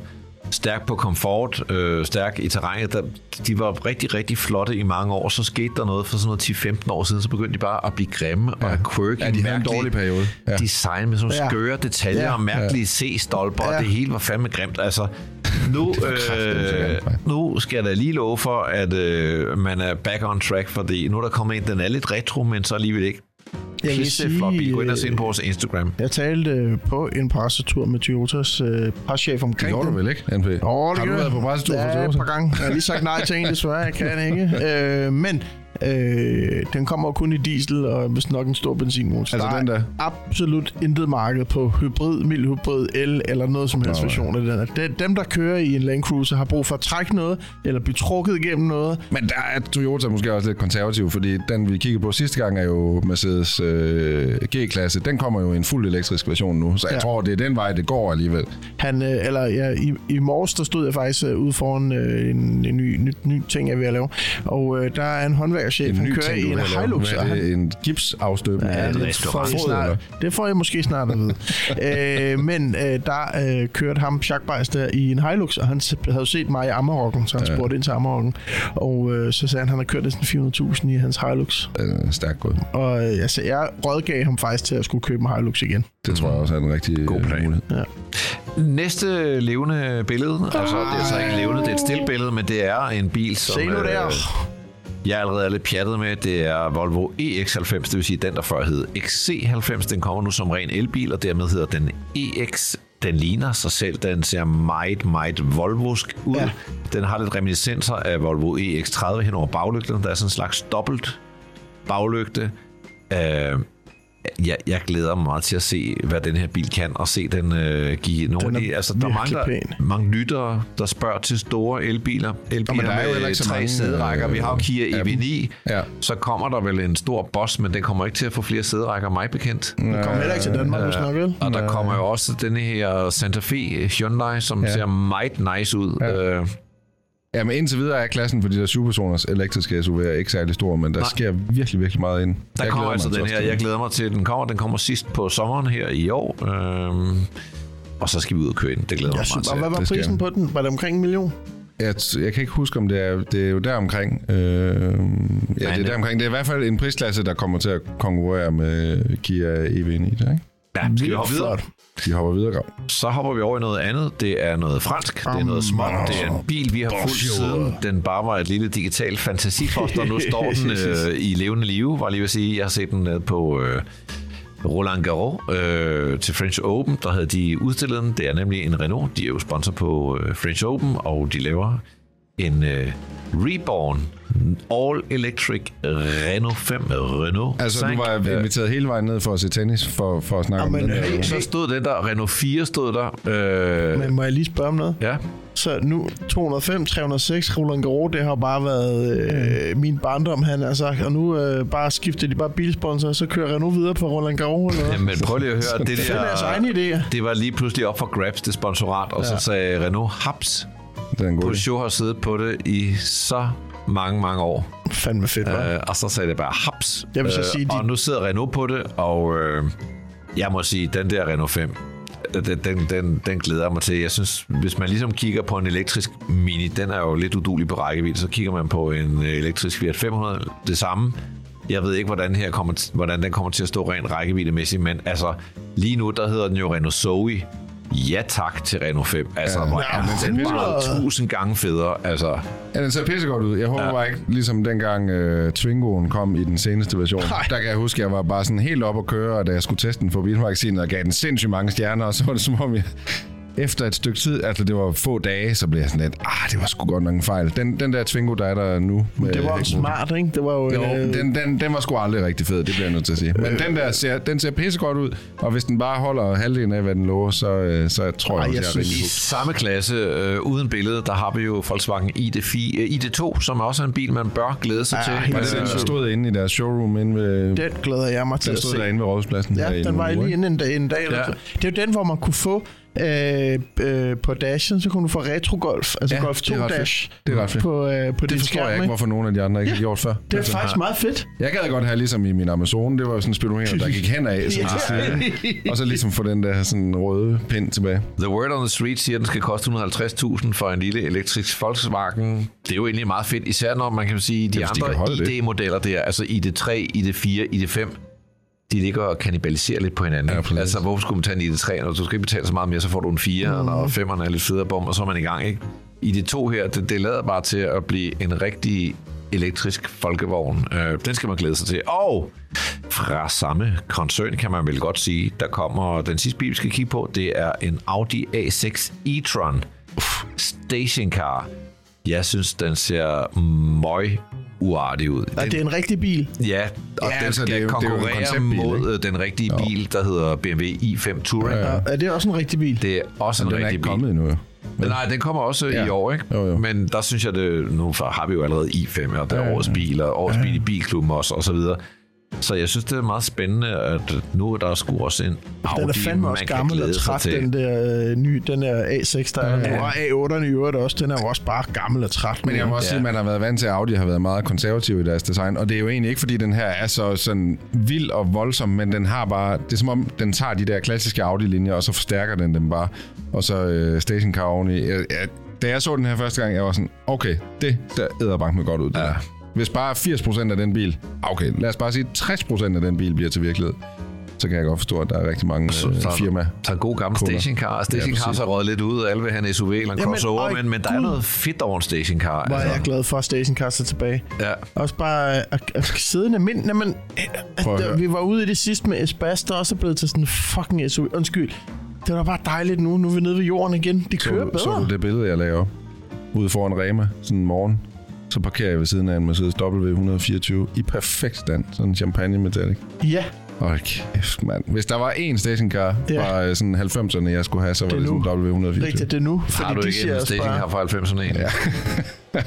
Stærk på komfort, øh, stærk i terrænet. Der, de var rigtig, rigtig flotte i mange år. Så skete der noget for sådan noget 10-15 år siden, så begyndte de bare at blive grimme ja. og quirky. Ja, de havde en dårlig periode. Ja. Design med sådan nogle Ja. skøre detaljer Ja. og mærkelige C-stolper, Ja. og det hele var fandme grimt. Altså, *laughs* nu, øh, nu skal jeg da lige love for, at øh, man er back on track, fordi nu er der kommet en, den er lidt retro, men så alligevel ikke Jeg vil pisse bil. Gå ind og se sige, den på vores Instagram. jeg talte øh, på en pressetur med Toyotas øh, preschef Det omkring gjorde den. du vel ikke, NP? Det har du været på pressetur for Ja, et Toyota? par gange. Jeg har lige sagt nej til en, desværre. Jeg kan ikke. *laughs* Øh, men øh, den kommer kun i diesel, og vist nok en stor benzinmotor. Altså den der? absolut intet marked på hybrid, mild hybrid, el eller noget som helst version af den. De- Dem, der kører i en Land Cruiser, har brug for at trække noget, eller blive trukket igennem noget. Men der er Toyota måske også lidt konservativ, fordi den vi kiggede på sidste gang er jo Mercedes øh, G-klasse. Den kommer jo i en fuld elektrisk version nu, så jeg Ja. tror, det er den vej, det går alligevel. Han, øh, eller ja, i, i morges, der stod jeg faktisk øh, ude foran øh, en, en ny, ny, ny ting, jeg er ved at lave. Og øh, der er en håndværkerchef, han kører i en. Hilux. Hvad og er det? En gipsafstøbning? Ja, det, får I snart, det får jeg måske snart at vide. *laughs* øh, men øh, der øh, kørte ham Jacques der i en Hilux, og han havde set mig i Amarokken, så han ja. spurgte ind til Amarokken. Og øh, så sagde han, at han har kørt næsten 400.000 i hans Hilux. Øh, stærkt gået. Og øh, jeg, sagde, jeg rådgav ham faktisk til at skulle købe en Hilux igen. Det tror jeg også er en rigtig God øh, plan. mulighed. Næste levende billede, altså det er så ikke levende, det er et stillbillede, men det er en bil, som Se nu der. øh, jeg allerede er lidt pjattet med. Det er Volvo EX90, det vil sige den, der før hed XC90. Den kommer nu som ren elbil, og dermed hedder den EX. Den ligner sig selv. Den ser meget, meget Volvosk ud. Ja. Den har lidt reminiscenser af Volvo EX30 hen over baglygten. Der er sådan en slags dobbelt baglygte. Øh, jeg, jeg glæder mig meget til at se, hvad den her bil kan, og se den øh, give nogle Den er af de... Altså, der er mange, der, mange lyttere, der spørger til store elbiler. Elbiler der er jo heller med ikke så tre sæderækker. Vi har jo øh, Kia af dem. EV9. Ja. Så kommer der vel en stor boss, men den kommer ikke til at få flere sæderækker, mig bekendt. Den kommer heller ikke til Danmark, hvis nok vel? Og der kommer jo også den her Santa Fe Hyundai, som ja. ser meget nice ud. Ja. Øh, Ja, men indtil videre er klassen for de der syvpersoners elektriske SUV'er ikke særlig stor, men der Nej. sker virkelig, virkelig meget ind. der Jeg kommer altså den her. Jeg glæder mig til, den kommer. Den kommer sidst på sommeren her i år. Øhm, og så skal vi ud og køre ind. Det glæder jeg mig synes, meget og til. hvad var prisen på den? Var det omkring en million? Jeg, jeg kan ikke huske, om det er, det er jo der omkring. Øh, ja, det er det- der omkring. Det er i hvert fald en prisklasse, der kommer til at konkurrere med Kia EV9, der, ikke? Ja, skal vi hoppe videre? De hopper videre, Grav. Så hopper vi over i noget andet. Det er noget fransk. Det er noget småt. Det er en bil, vi har fulgt siden den bare var et lille digital fantasifoster. Nu står *laughs* den øh, i levende live, var lige at sige. Jeg har set den øh, på øh, Roland Garros øh, til French Open. Der havde de udstillet den. Det er nemlig en Renault. De er jo sponsor på øh, French Open, og de laver en øh, Reborn All Electric Renault 5 Renault Altså, du var inviteret hele vejen ned for at se tennis, for, for at snakke om Jamen, den hey, der. Så stod den der, Renault 4 stod der. Øh, Men må jeg lige spørge om noget? ja, Så nu 205, 306 Roland Garros, det har bare været øh, min barndom, han har sagt. Og nu øh, bare skifter de bare bilsponsor, så kører Renault videre på Roland Garros. Eller hvad? jamen prøv lige at høre. Det, Det er der, det var lige pludselig op for grabs, det sponsorat, og så sagde Renault Haps. Det er en god. Peugeot har siddet på det i så mange, mange år. Fandme fedt? Øh, og så sagde det bare haps. Jeg vil så Øh, sige, de- Og nu sidder Renault på det, og øh, jeg må sige, den der Renault 5, den, den, den, den glæder jeg mig til. Jeg synes, hvis man ligesom kigger på en elektrisk Mini, den er jo lidt udulig på rækkevidde, så kigger man på en øh, elektrisk Fiat 500, det samme. Jeg ved ikke, hvordan, her kommer, hvordan den kommer til at stå rent rækkeviddemæssigt, men altså, lige nu, der hedder den jo Renault Zoe. Ja tak til Renault 5. Altså, hvor ja, er men den bare tusind gange federe. Altså, Ja, den ser pissegodt ud. Jeg håber ja. bare ikke, ligesom dengang uh, Twingoen kom i den seneste version. Nej. Der kan jeg huske, at jeg var bare sådan helt op at køre, og da jeg skulle teste den for bilmagasinet, og gav den sindssygt mange stjerner, og så var det som om, jeg efter et stykke tid, altså det var få dage, så blev jeg sådan lidt, ah, det var sgu godt nok en fejl. Den, den der Twingo, der er der nu. Med Det var jo smart, ikke? Det var jo... Jo, øh, den, den, den var sgu aldrig rigtig fed, det bliver jeg nødt til at sige. Men den der ser, den ser pissegodt ud, og hvis den bare holder halvdelen af, hvad den lover, så, øh, så tror jeg, Ej, jeg jeg er synes- rigtig I samme klasse, øh, uden billede, der har vi jo Volkswagen ID4, øh, ID2, som også er en bil, man bør glæde sig Ja, til. Øh, Den stod inde i deres showroom inde ved... Den glæder jeg mig til Den at stod se. derinde ved Rådhuspladsen. Ja, den var lige inden en dag. En dag eller Ja. to. Det er jo den, hvor man kunne få øh, øh, på Dashen, så kunne du få retro golf, altså Ja, golf det er 2 ret fedt. Dash Det er ret fedt. på, øh, på Det din forstår skærm, jeg ikke, hvorfor nogen af de andre ikke har gjort før. Det er Altså, faktisk meget fedt. Jeg gad godt have ligesom i min Amazon, det var jo sådan en speedometer, der gik hen af, sådan til siden. Og så ligesom få den der sådan røde pind tilbage. The Word on the Street siger, at den skal koste 150.000 for en lille elektrisk Volkswagen. Det er jo egentlig meget fedt, især når man kan sige, de de kan andre holde det. ID-modeller der, altså ID3, ID4, ID5, de ligger og kannibaliserer lidt på hinanden. Ja, præcis. altså, hvorfor skulle man tage en ID3, når du skal ikke betale så meget mere, så får du en 4, mm. og 5'eren er lidt federe bom, og så er man i gang, ikke? ID2 her, det, det lader bare til at blive en rigtig elektrisk folkevogn. Øh, den skal man glæde sig til. Og fra samme koncern kan man vel godt sige, der kommer den sidste bil, vi skal kigge på, det er en Audi A6 e-tron stationcar. Jeg synes, den ser møg uartig ud. Ja, det er en rigtig bil. Ja, og Ja, den skal det er jo- det er konkurrere konceptbil, mod ikke? øh, den rigtige bil, der hedder BMW i5 Touring. Ja, Ja, er det også en rigtig bil? Det er også en Den er rigtig ikke bil. kommet endnu. Men nej, den kommer også Ja. i år, ikke? Jo, jo. Men der synes jeg, det, nu har vi jo allerede i5, og der er Ja, ja, årets bil, og årets bil i bilklubben også, og så videre. Så jeg synes, det er meget spændende, at nu er der sgu også en Audi, Den er fandme man også gammel og træt, den der øh, nye, den der A6, der er Ja. Og A8'eren i øvrigt også, den er jo også bare gammel og træt. Men jeg må også Ja. sige, at man har været vant til, at Audi har været meget konservativ i deres design. Og det er jo egentlig ikke, fordi den her er så sådan vild og voldsom, men den har bare... Det er som om, den tager de der klassiske Audi-linjer, og så forstærker den dem bare. Og så øh, stationcar oveni. Jeg, jeg, da jeg så den her første gang, jeg var sådan, okay, det der æder bank med godt ud, det ja. der. Hvis bare 80% af den bil, okay, lad os bare sige, 60% af den bil bliver til virkelighed, så kan jeg godt forstå, at der er rigtig mange Så- øh, firma. Så en god gammel stationcar. Stationcar præcis. har røget lidt ud, alle vil have en SUV eller en Jamen, crossover, øj, men, men der er noget fedt over en stationcar. Hvor er jeg glad for, at Stationcar er tilbage. ja. Også bare at, at, at sidde en almindelig... Jamen, Prøv at vi var ude i det sidste med Espas, der også er blevet til sådan en fucking SUV. Undskyld. Det var bare dejligt nu. Nu er vi nede ved jorden igen. De kører Så, bedre. så du det billede, jeg lagde op? Ude foran Rema, sådan en morgen. Så parkerer jeg ved siden af en Mercedes W124 i perfekt stand. Sådan en champagne metallic. Ja, Hold kæft, mand. Hvis der var én stationcar Ja. fra øh, sådan 90'erne, jeg skulle have, så var Det det, det sådan en W124. rigtigt. Det er nu. Har du de ikke siger en stationcar fra 90'erne egentlig? Ja. *laughs* *laughs*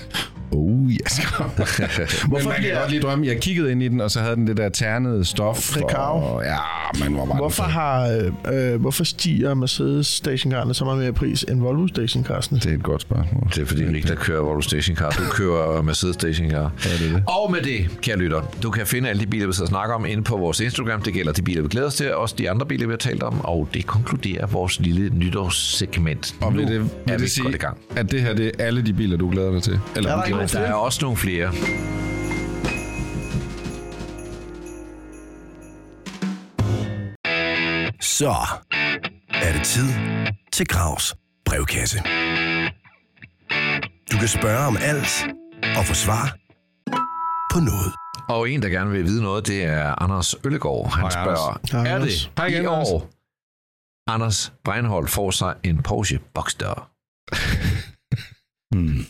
Oh, yes. *laughs* Men Hvorfor man kan godt lige drømme. Jeg kiggede ind i den, og så havde den det der ternede stof. Recaro. Og, ja, man var bare Hvorfor, har, øh, øh, hvorfor stiger Mercedes stationcarerne så meget mere i pris end Volvo stationcarsene? Det er et godt spørgsmål. Det er fordi Nick, der kører Volvo Stationcar. Du kører Mercedes Stationcar. Ja, det er det. Og med det, kære lytter, du kan finde alle de biler, vi så snakker om, inde på vores Instagram. Det gælder de biler, vi glæder os til, og også de andre biler, vi har talt om. Og det konkluderer vores lille nytårssegment. Og nu vil det, er vil vi det godt sige, i gang. at det her det er alle de biler, du glæder dig til? Eller Er der ikke nogen Der er også nogle flere. Så er det tid til Gravs brevkasse. Du kan spørge om alt og få svar på noget. Og en, der gerne vil vide noget, det er Anders Øllegaard. Han Hej, spørger, Hej, er Anders. det Hej igen, i Anders. år, Anders Breinholt får sig en Porsche Boxster? *laughs* Hmm.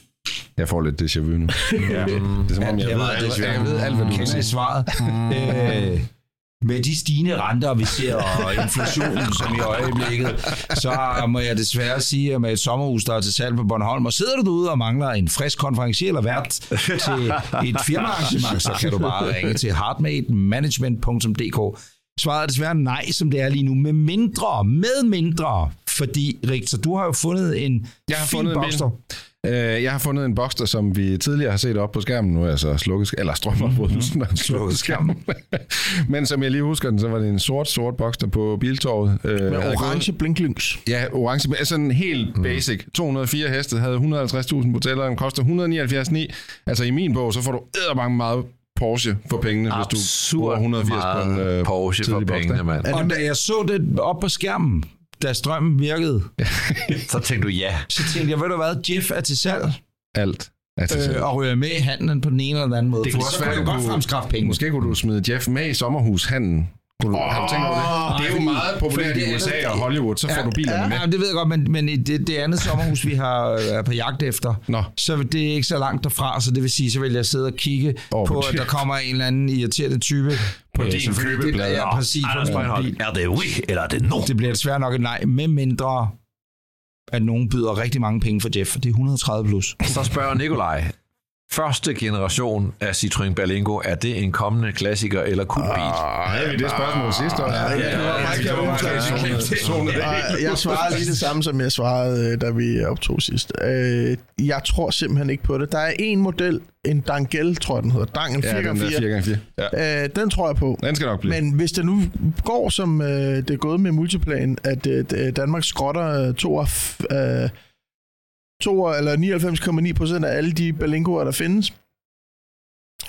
Jeg får lidt déjà vu nu. Ja. *laughs* Det er som om, jeg, Jeg ved, alt, jeg ved alt, hvad du kender vil svaret. Øh, med de stigende renter, vi ser, og *laughs* inflationen, som i øjeblikket, så må jeg desværre sige, at med et sommerhus, der er til salg på Bornholm, og sidder du derude og mangler en frisk konferencier eller vært til et firmaarrangement, så kan du bare ringe til heartmatemanagement.dk. Svaret er desværre nej, som det er lige nu, med mindre, med mindre, fordi, Richter, du har jo fundet en Jeg har fin fundet en bil. Boxster. Øh, jeg har fundet en Boxster, som vi tidligere har set op på skærmen. Nu er jeg så slukket, eller strømafbrydelsen mm-hmm. slukket skærmen. *laughs* Men som jeg lige husker den, så var det en sort, sort Boxster på Biltorvet. Øh, Med orange blinklys. Gået, ja, orange. men Sådan helt basic. 204 heste, havde 150.000 på tælleren, koster 179,9. Altså i min bog, så får du eddermange meget Porsche for pengene, hvis du Absurd bruger 180 på en øh, Porsche for pengene, mand. Og da jeg så det op på skærmen, da strømmen virkede, *laughs* Så tænkte du ja. så tænkte jeg, ved du hvad, Jeff er til salg, Alt. Er til salg. øh, og ryger med i handlen på den ene eller den anden måde. Det kunne også så være, du godt fremskaffe penge. Måske kunne du smide Jeff med i sommerhushandlen. Kunne du, oh, har du tænkt over det? Det er jo fordi- meget populært i det- USA og Hollywood, så får du bilerne med. Ja, det ved jeg godt, men, men i det, det andet sommerhus, vi har er på jagt efter, Nå. så det er ikke så langt derfra, så det vil sige, så vil jeg sidde og kigge Over på, at der kommer en eller anden irriterende type. På Øh, din selvfølgelig- købeplade. Ja, præcis. Anders Breinholt, er det oui, eller er det no? Det bliver desværre nok et nej, med mindre at nogen byder rigtig mange penge for Jeff. Det er 130 plus. Så spørger Nikolaj. Første generation af Citroën Berlingo, er det en kommende klassiker eller kultbil? Havde vi det spørgsmål sidste år? Ja, ja, Og jeg svarer lige det samme, som jeg svarede, øh, da vi optog sidst. Øh, Jeg tror simpelthen ikke på det. Der er en model, en Dangel, tror jeg den hedder. Dangel Ja, den der 4x4. 4x4. Ja. Øh, Den tror jeg på. Den skal nok blive. Men hvis det nu går, som øh, det er gået med multiplan, at øh, Danmark skrotter øh, to, af øh, to eller 99,9 procent af alle de Berlingoer, der findes,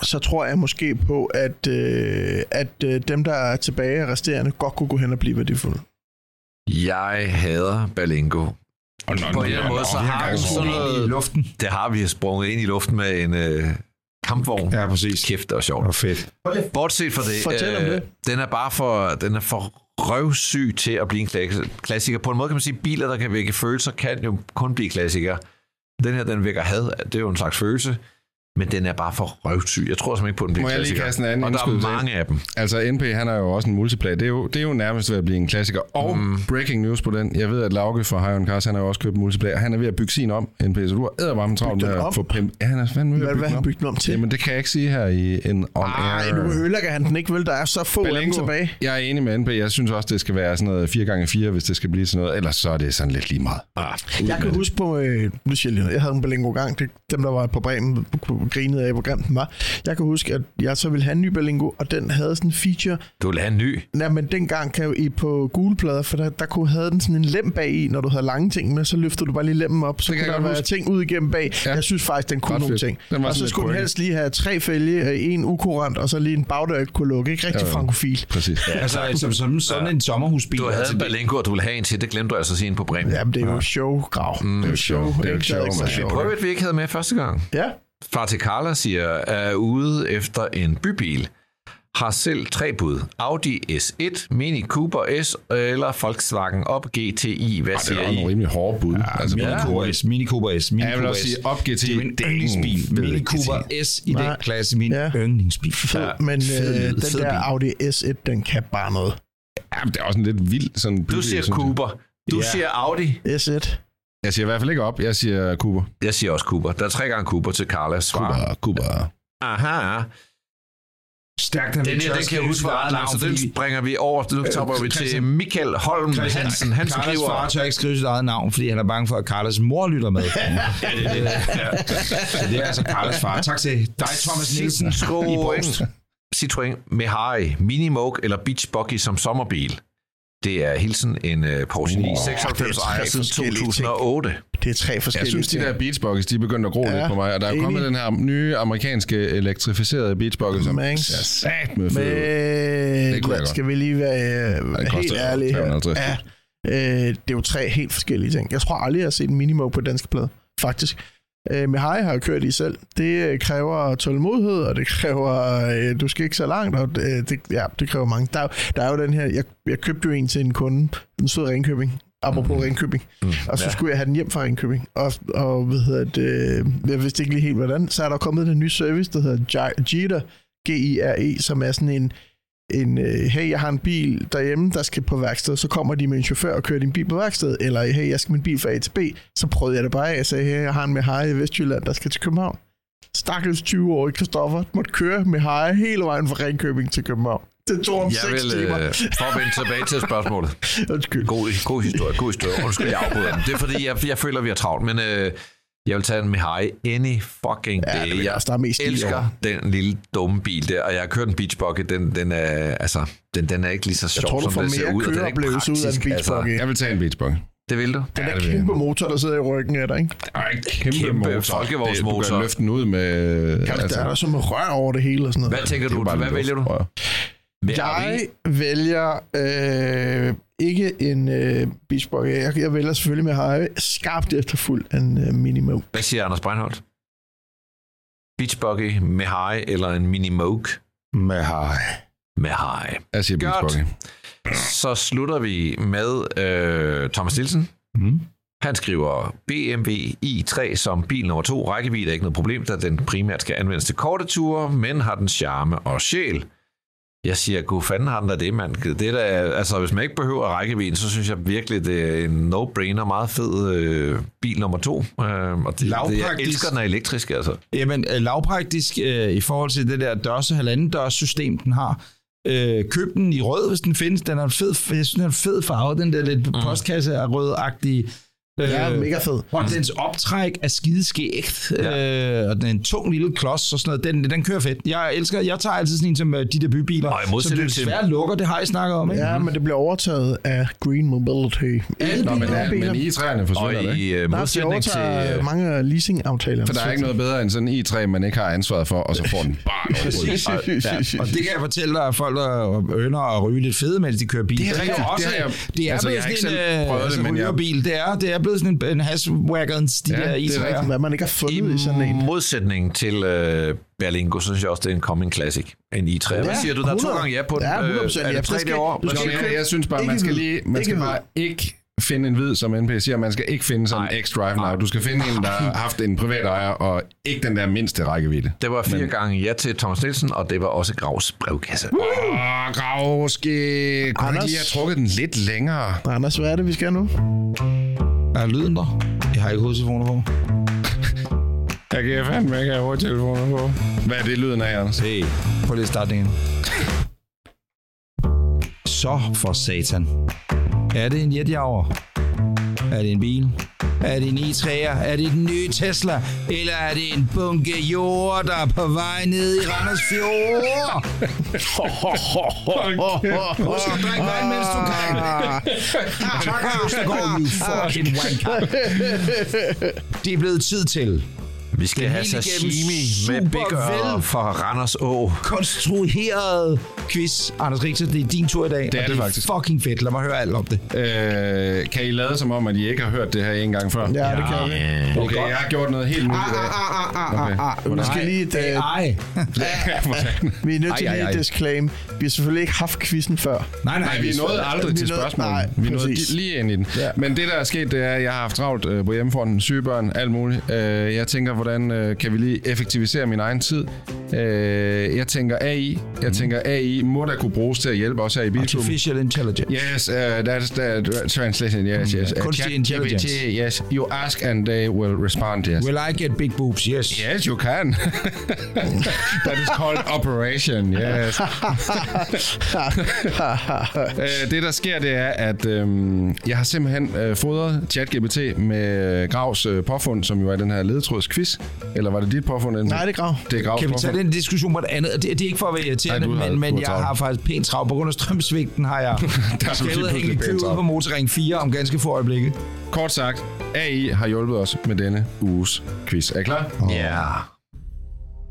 så tror jeg måske på, at, øh, at øh, dem, der er tilbage resterende, godt kunne gå hen og blive værdifulde. Jeg hader Berlingo. Og nå, På en eller anden måde, så har vi sådan det. noget... i luften. Det har vi sprunget ind i luften med en øh, kampvogn. Ja, præcis. Kæft, det var sjovt. Og fedt. Bortset fra det, øh, Fortæl om det. den er bare for, den er for røvsyg til at blive en klassiker. På en måde kan man sige, at biler, der kan vække følelser, kan jo kun blive klassikere. Den her, den vækker had. Det er jo en slags følelse. Men den er bare for røvsyg. Jeg tror simpelthen ikke på, at den bliver Må jeg lige klassiker. kaste en anden Og der er mange af dem. Altså, NP, han er jo også en multiplay. Det er jo, det er jo nærmest ved at blive en klassiker. Og mm. breaking news på den. Jeg ved, at Lauke fra Highland Cars, han har jo også købt multiplayer. Han er ved at bygge sin om, NP, så du har ædervarmt travlt med at få pimp. Ja, han er fandme ved Hvad, at hvad bygge har han den om. bygget den om til? Jamen, det kan jeg ikke sige her i en on Ej, air. nu ødelægger han den ikke, vel? Der er så få af dem tilbage. jeg er enig med NP. Jeg synes også, det skal være sådan noget 4x4, hvis det skal blive sådan noget. Ellers så er det sådan lidt lige meget. Ah, Jeg kan huske på, øh, nu siger jeg lige jeg havde en Berlingo gang, det, dem der var på Bremen, grinede af, hvor grim den var. Jeg kan huske, at jeg så ville have en ny Berlingo, og den havde sådan en feature, Du vil have en ny. Nej, men dengang kan jo i på gule plader, for der, der kunne have den sådan en lem bag i, når du havde lange ting med, så løftede du bare lige lemmen op, så Det kan kunne jeg der godt være ting ud igennem bag. Ja. Ja. Jeg synes faktisk, den kunne Ret nogle fedt. ting. Den var Og så skulle den helst lige have tre fælge, øh, en ukurant, og så lige en bagdør, ikke kunne lukke. Ikke rigtig Jo, jo. frankofil. præcis. Altså, som, som sådan en sommerhusbil. Du havde altså, en det- Berlingo, og du vil have en til. Det glemte du altså at sige en på Bremen. Jamen, det er jo show-grav. Mm, det er jo show. Det er jo ikke? show, ikke så man. sjovt. Prøv at vi ikke havde med første gang. Ja, Far til Carla siger, er ude efter en bybil. Har selv tre bud. Audi S1, Mini Cooper S eller Volkswagen Up GTI. Hvad Det er siger jo nogle I? rimelig hårde bud. altså, Mini på- Cooper S, Mini Cooper S, Mini Ja, jeg vil Cooper også sige, Up GT. Det er min det er en yndlingsbil. Mini. Cooper S i Nej. den klasse, min Ja. yndlingsbil. fed. Ja. Men Fed øh, den fed der bil. Audi S1, den kan bare noget. Ja, men det er også en lidt vild sådan Du bybil, siger. Cooper. Du Ja. siger Audi. S1. Jeg siger i hvert fald ikke op. Jeg siger Cooper. Jeg siger også Cooper. Der er tre gange Cooper til Carlas svar. Cooper, Cooper. Aha. Stærkt, Den her, den kan jeg huske for navn, så den springer vi over. Nu tager vi til Christian- Michael Holm Hansen. Han Carlas far skriver... tør ikke skrive sit eget navn, fordi han er bange for, at Carlas mor lytter med. *laughs* ja, det, er det, ja. Så det er altså Carlas far. Tak til dig, Thomas Nielsen. Borst. Citroën Mehari, Minimoke eller Beach Buggy som sommerbil. Det er hilsen en uh, Porsche 996 det er ejer tre siden forskellige ting. 2008. Det er tre forskellige Jeg synes, de der Beachboxes, de er begyndt at gro Ja, lidt på mig. Og der er kommet den her nye amerikanske elektrificerede Beachboxes, som ser sat med fed. Men godt. skal vi lige være øh, det helt koster ærlige her. 350. Ja, øh, det er jo tre helt forskellige ting. Jeg tror aldrig, jeg har set en Minimo på danske plade, faktisk. Øh, med Hej har jeg kørt i selv. Det øh, kræver tålmodighed, og det kræver, øh, du skal ikke så langt, og øh, det, ja, det kræver mange. Der, er jo- der er jo den her, jeg, jeg købte jo en til en kunde, den stod i Ringkøbing, apropos mm. Ringkøbing. Mm. Og så ja. skulle jeg have den hjem fra Ringkøbing. Og, og hvad hedder det, jeg vidste ikke lige helt hvordan. Så er der kommet en ny service, der hedder Jita, G-I-R-E, som er sådan en, en øh, hey, jeg har en bil derhjemme, der skal på værksted, så kommer de med en chauffør og kører din bil på værksted, eller hey, jeg skal min bil fra A til B, så prøvede jeg det bare af, jeg sagde, hey, jeg har en med Harry i Vestjylland, der skal til København. Stakkels 20-årige Kristoffer måtte køre med Harry hele vejen fra Ringkøbing til København. Det tog om Jeg 6 vil, timer. øh, for at vende tilbage til spørgsmålet. *laughs* Undskyld. God, god historie, god historie. Undskyld, jeg afbryder den. Det er fordi, jeg, jeg føler, vi har travlt, men øh, jeg vil tage den med Harry any fucking Ja, day. det jeg også. Der er mest elsker den lille dumme bil der, og jeg har kørt en beach buggy, den, den, er, altså, den, den er ikke lige så sjov, tror, du som får den ser mere ud. og den er ikke køreoplevelse ud af en praktisk, beach altså. buggy. Jeg vil tage en beachbuggy. Det vil du? Den Ja, der det jeg. kæmpe motor, der sidder i ryggen af dig, ikke? Ej, kæmpe, Kæmpe motor. folkevognsmotor. Det- Du kan løfte den ud med... Kan altså, der er der så med rør over det hele og sådan noget. Hvad tænker det er du? Hvad vælger du? tror Jeg vælger øh, ikke en øh, beach buggy. Jeg, jeg vælger selvfølgelig med Harry skarpt efterfuld af en øh, minimum. Hvad siger Anders Breinholt? Beach buggy med Harry eller en mini moke Med Harry. med Harry? Jeg siger Godt. beachbuggy. Så slutter vi med øh, Thomas Nielsen. Mm. Han skriver BMW i3 som bil nummer to. Rækkevidde er ikke noget problem, da den primært skal anvendes til korte ture, men har den charme og sjæl. Jeg siger, gud fanden har den da det, mand. Det er da, altså, hvis man ikke behøver rækkevidden, så synes jeg virkelig, det er en no-brainer, meget fed øh, bil nummer to. Øh, og det, det, jeg elsker den er elektrisk, altså. Jamen, øh, lavpraktisk øh, i forhold til det der dørse halvanden dørs system, den har. Øh, køb den i rød, hvis den findes. Den er en fed, jeg synes, den er en fed farve, den der lidt postkasse af Øh, Ja, mega fed. Og dens optræk er skideskægt, ja. øh, og den er en tung lille klods og sådan noget. Den, den kører fedt. Jeg elsker, jeg tager altid sådan en som øh, de der bybiler, i som til- desværre lukker, det har I snakket om, ikke? Ja, men det bliver overtaget af Green Mobility. Alle Nå, men, biler, ja, biler. men i træerne Og forsvinder det, ikke? i øh, Nej, de modsætning til... overtager Øh, mange af leasingaftalerne. For der er ikke noget bedre end sådan en i3, man ikke har ansvaret for, og så får den bare noget. Ja, og det kan jeg fortælle dig, at folk der ønsker at ryge lidt fede, mens de kører bil. Det er jo rigtigt, Også, det jeg- det er altså, jeg har ikke sådan selv en prøvet øh, det, men jeg- rygerbil. Det er, det er blevet sådan en, en hashwagons, de Ja, der det er. Hvad man ikke har fundet i, sådan I en. modsætning til øh, Berlingo, så synes jeg også, det er en coming classic. En i3. Hvad Ja, siger du? Der er to 100. gange ja på den. Ja, 100%, Øh, er ja, det tre skal- år? du skal men jeg, jeg synes bare, man skal lige, man Ikke skal bare ikke finde en hvid, som NP siger. Man skal ikke finde sådan en X-Drive Now. Du skal finde en, der har haft en privat ejer, og ikke den der mindste rækkevidde. Det var fire gange ja til Thomas Nielsen, og det var også Gravs brevkasse. Åh, Gravske. Kunne Anders? lige have trukket den lidt længere? Anders, hvad er det, vi skal nu? Er lyden der? Jeg har ikke hovedtelefoner på. Jeg kan fandme ikke have hovedtelefoner på. Hvad er det lyden af, Anders? Se, prøv lige at starte igen. Så for satan. Er det en jetjager? Er det en bil? Er det en i3'er? Er det den nye Tesla? Eller er det en bunke jord, der er på vej ned i Randers Fjord? Husk at drikke vand, mens du kan. Tak, Østergaard, you fucking wanker. Det er blevet tid til Vi skal Den have sashimi med bigger fra Randers Å. konstrueret quiz. Anders Richter, det er din tur i dag. Det er og det det er faktisk. fucking fedt. Lad mig høre alt om det. Øh, kan I lade som om, at I ikke har hørt det her en gang før? Ja, det kan vi. Okay, jeg har gjort noget helt nyt i dag. Okay. Vi skal lige et, øh, Ej. *laughs* *laughs* vi er nødt til Ej, ej, lige ej. at disclaim. Vi har selvfølgelig ikke haft quizzen før. Nej, nej, Nej, vi nåede aldrig til spørgsmålet. nej, Vi nåede lige ind i den. Ja. Men det, der er sket, det er, at jeg har haft travlt øh, på hjemmefronten, sygebørn, alt muligt. Øh, jeg tænker, hvordan øh, kan vi lige effektivisere min egen tid? Øh, jeg tænker AI. Jeg tænker, AI må da kunne bruges til at hjælpe os her i Bilklubben. Artificial intelligence. Yes, uh, that's the translation. Yes, yes. Uh, Kunstig intelligence. Yes, you ask and they will respond. Yes. Will I get big boobs? Yes. Yes, you can. *laughs* That is called operation, yes. Øh, *laughs* det, der sker, det er, at øhm, jeg har simpelthen øh, fodret ChatGPT med Gravs øh, påfund, som jo er den her ledetrådsquiz. Eller var det dit påfund? Nej, det er grav. det er Gravs Kan påfund. Den diskussion på et andet? Det, det er ikke for at være irriterende, Nej, har- men, men jeg travlt. har faktisk pænt travlt. På grund af strømsvigten har jeg *laughs* er hænge pludselig kø ud på Motorring 4 om ganske få øjeblikke. Kort sagt, AI har hjulpet os med denne uges quiz. Er I klar? Ja.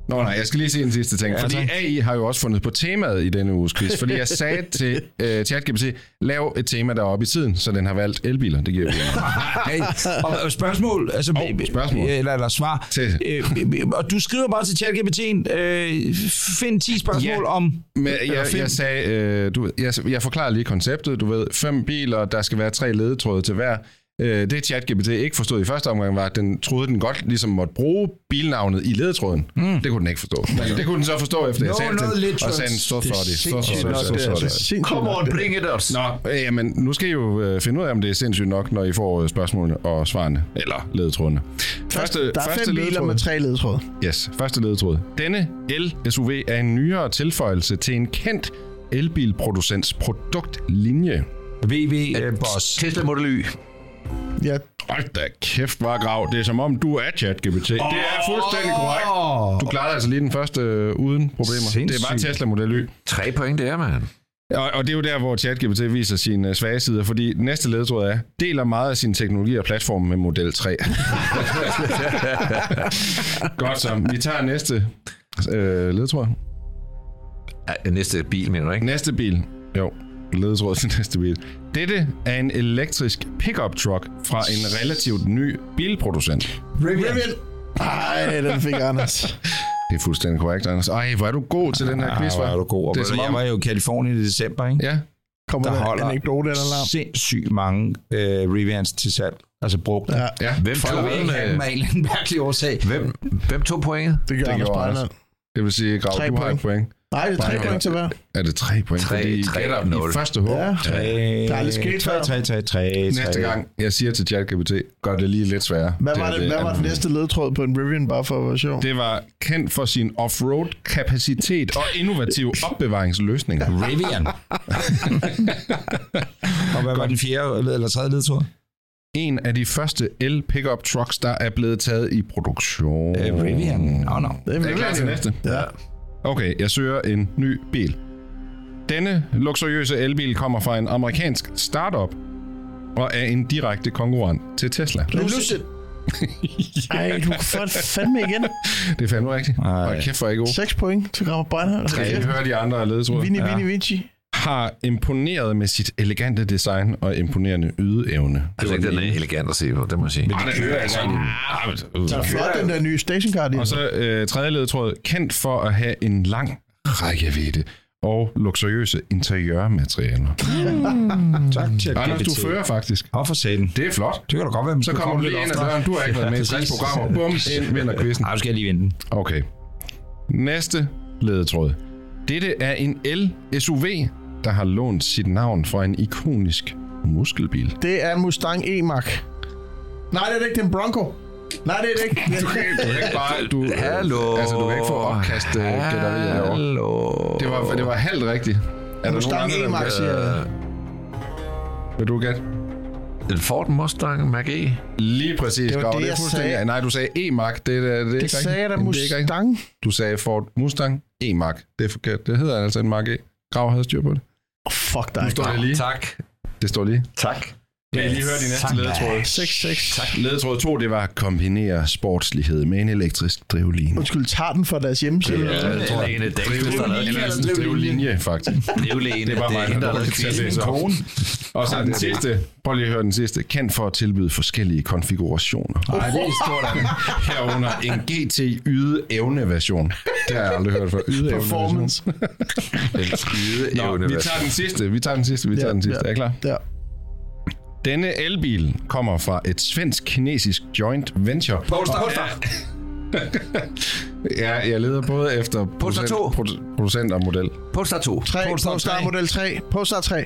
Nå nej, jeg skal lige se en sidste ting. Ja, Fordi tak. AI har jo også fundet på temaet i denne uges quiz. Fordi jeg sagde til uh, ChatGPT, lav et tema, der er oppe i tiden, så den har valgt elbiler. Det giver jo Hey, *laughs* og, og spørgsmål, altså, Hov, spørgsmål. Eller, eller svar. Til. Øh, og du skriver bare til ChatGPT'en, øh, find 10 spørgsmål Ja. om... Men jeg, jeg sagde, øh, du, jeg, jeg forklarer lige konceptet. Du ved, fem biler, der skal være tre ledetråde til hver. Øh, det ChatGPT ikke forstod i første omgang, var, at den troede, den godt ligesom måtte bruge bilnavnet i ledetråden. Mm. Det kunne den ikke forstå. Men det kunne den så forstå, efter jeg No, no, til den, literals. og sagde den, stå for Det er er altså Come on, bring it us. Nå, øh, jamen, nu skal I jo øh, finde ud af, om det er sindssygt nok, når I får øh, spørgsmålene og svarene. Eller ledetrådene. Første, Der er første fem biler ledetråd. med tre ledetråde. Yes, første ledetråd. Denne el-SUV er en nyere tilføjelse til en kendt elbilproducents produktlinje. VW øh, Boss. Tesla Model Y. Ja, Hold da kæft, var grav. Det er som om, du er ChatGPT. Det er fuldstændig korrekt. Du klarede altså lige den første øh, uden problemer. Det var Sindssygt. Tesla Model Y. Tre point der, mand. Og, og det er jo der, hvor ChatGPT viser sine øh, svage sider, fordi næste ledetråd er, deler meget af sin teknologi og platform med Model 3. *laughs* Godt så. Vi tager næste øh, ledetråd. Ja, Næste bil, mener du ikke? Næste bil. Jo, ledetråd til næste bil. Dette er en elektrisk pickup truck fra en relativt ny bilproducent. Rivian. Ej, den fik Anders. *laughs* Det er fuldstændig korrekt, Anders. Ej, hvor er du god til den her quiz, hvor er du god. Det er som om- Jeg var jo i Kalifornien i december, ikke? Ja, Kommer Der der, holder en anekdote eller larm? sindssygt mange øh, Rivians til salg. Altså brugt. Ja, ja. Hvem Folk tog, have dem af en mærkelig årsag. hvem, hvem tog pointet? det gør Det Anders. Anders. Det vil sige, Grav, du har point. et point. Nej, det er tre point til hver. Er det tre point? Tre- fordi I tre gætter nul. i første hug. Ja. Tre, Der er lidt sket. 3, 3, 3, 3, Næste gang, jeg siger til ChatGPT, gør det lige lidt sværere. Hvad var, det, hvad var den næste ledtråd på en Rivian, bare for at være sjov? Det var kendt for sin off-road kapacitet og innovative *laughs* opbevaringsløsninger. Rivian. *laughs* og hvad var den fjerde eller tredje ledtråd? En af de første el-pickup trucks, der er blevet taget i produktion. Øh, Rivian. Nå, nå. Det er Er I klar til næste? Ja. Okay, jeg søger en ny bil. Denne luksuriøse elbil kommer fra en amerikansk startup og er en direkte konkurrent til Tesla. Lucid. *laughs* Ej, du får fandme igen. Det er fandme rigtigt. Ej. Og kæft for ikke god. 6 point til Grammar Breinholt. Kan I høre de andre ledetråde? Vini, Vini, Vici. Har imponeret med sit elegante design og imponerende ydeevne. Altså ikke, den er elegant at se på, det må jeg sige. det hører jeg sådan. Så er flot, den der nye stationcar. Og så øh, tredje ledetråd. Kendt for at have en lang rækkevidde og luksuriøse interiørmaterialer. Tak til Anders, du fører faktisk. Og for satan. Det er flot. Det kan da godt være, Så kommer du lidt lige ind ad døren. Du har ikke været med i 60 Præcis. programmer. Bum, ind vinder quizzen. Ej, du skal lige vente den. Okay. Næste ledetråd. Dette er en el-SUV, der har lånt sit navn fra en ikonisk muskelbil. Det er Mustang E-Mach. Nej, det er det ikke. Det er en Bronco. Nej, det er det ikke. *laughs* Du kan, du kan ikke bare... Du, Hallo. Altså, du kan ikke få opkast uh, gætterier herovre. Hallo. Det var, det var halvt rigtigt. Er der Mustang nogen andre, vil- siger jeg. Vil du gætte? En Ford Mustang Mach-E. Lige præcis, Det var Grav. det, det jeg fuldstændig... sagde. Nej, du sagde E-Mac. Det, er- det, er ikke Det rigtigt. sagde jeg da det ikke. Mustang. Du sagde Ford Mustang E-Mac. Det er forkert. Det hedder altså en Mach E. Grav havde styr på det. Oh, fuck dig. Nu står det lige. Tak. Det står lige. Tak. Kan I lige høre de næste ledetråde? 6-6. Tak. Ledetråd 2, det var kombinere sportslighed med en elektrisk drivline. Undskyld, tager den for deres hjemmeside. Ja, Ja, Dahlqvist har lavet Elektrisk drivlinje, faktisk. Det er Lene. Det var det er mig, der quizzen. læse op. Og så den sidste. Prøv lige at høre den sidste. Kendt for at tilbyde forskellige konfigurationer. Nej, det er stort. Herunder en GT yde-evne version. Det har jeg aldrig hørt før. Yde-evne version. Performance. *laughs* Nå, evne. vi tager den sidste. Vi tager den sidste. Vi tager Ja, den sidste. ja. Er I klar? Der. Denne elbil kommer fra et svensk-kinesisk joint venture. Polestar. Ja, jeg leder både efter Polestar producent, 2. produ- producent og model. Polestar 2. 3. Polestar Polestar 3. Model 3. Polestar 3.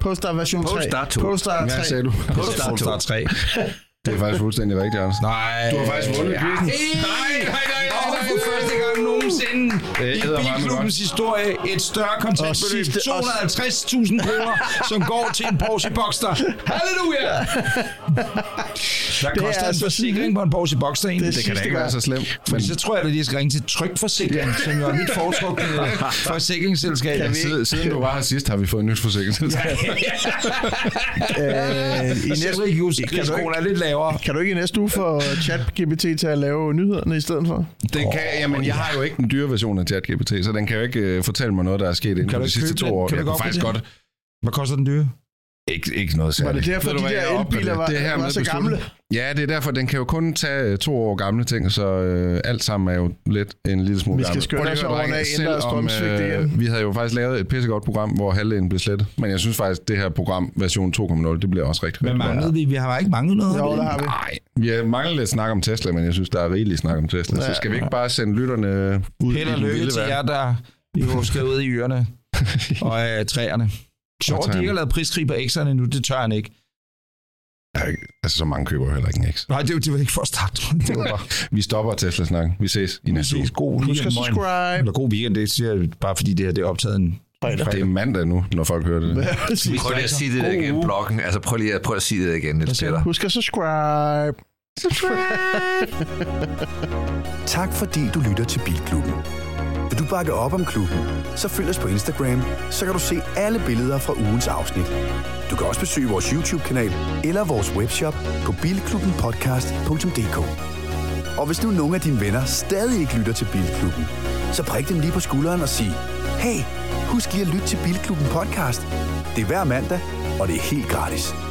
Polestar version 3. Polestar 2. Polestar 3. Hvad sagde du? Polestar 2. Polestar 3. Det er faktisk fuldstændig rigtigt, Anders. Nej. Du har faktisk vundet quizzen. Nej, nej, nej, nogensinde Det i Bilklubbens historie et større kontantbeløb. sidste- 250.000 kroner, som går til en Porsche Boxster. Halleluja! Hvad Det er koster en altså forsikring på en Porsche Boxster egentlig? Det Det kan da ikke være så slemt. Men så tror jeg, at de skal ringe til Trykforsikring, som jo er mit foretrukne *laughs* forsikringsselskab. Vi- Siden, siden du var her sidst, har vi fået et nyt forsikringsselskab. *laughs* Øh, I næste, Selvrisikoen er lidt lavere. kan du ikke i næste uge få *laughs* ChatGPT til at lave nyhederne i stedet for? Det kan, jamen, jeg har jo ikke den dyre version af ChatGPT, så den kan jo ikke øh, fortælle mig noget, der er sket inden for de sidste to den? år. Kan jeg kunne faktisk få godt... Hvad koster den dyre? Ikke, ikke noget Var særligt. det derfor, Ved du, de der elbiler var, Det her var med så gamle? Ja, det er derfor, den kan jo kun tage to år gamle ting, så øh, alt sammen er jo lidt en lille smule Vi skal gammelt. skynde os over, ændrer selvom, øh. Vi havde jo faktisk lavet et pissegodt program, hvor halvdelen blev slettet, men jeg synes faktisk, at det her program, version 2.0, det bliver også rigtig, godt. manglede vi? Vi har ikke manglet noget. Jo, der har vi. Nej, vi har manglet lidt snak om Tesla, men jeg synes, der er rigeligt snak om Tesla. Så Ja. skal vi ikke bare sende lytterne ud Held i og den lykke til jer, der jo skal ud i ørerne *laughs* og øh, træerne. Sjovt, de ikke har lavet priskrig på X'erne nu, det tør han ikke. Ja, Altså, så mange køber heller ikke en X. Nej, det, det var ikke for at starte. Det var bare, Vi stopper Tesla-snakken. Vi ses i næste uge. God Husk weekend, at moin. subscribe. Eller god weekend, det siger jeg bare fordi det her det er optaget en Fredag. Det er mandag nu, når folk hører det. Prøv lige at sige det der igen, bloggen. Altså, prøv lige at, prøv at sige det igen, Niels Peter. Husk at subscribe. *laughs* Tak fordi du lytter til Bilklubben. Vil du bakke op om klubben, så følg os på Instagram, så kan du se alle billeder fra ugens afsnit. Du kan også besøge vores YouTube-kanal eller vores webshop på bilklubbenpodcast.dk. Og hvis nu nogle af dine venner stadig ikke lytter til Bilklubben, så prik dem lige på skulderen og sig, hey, husk lige at lytte til Bilklubben podcast. Det er hver mandag, og det er helt gratis.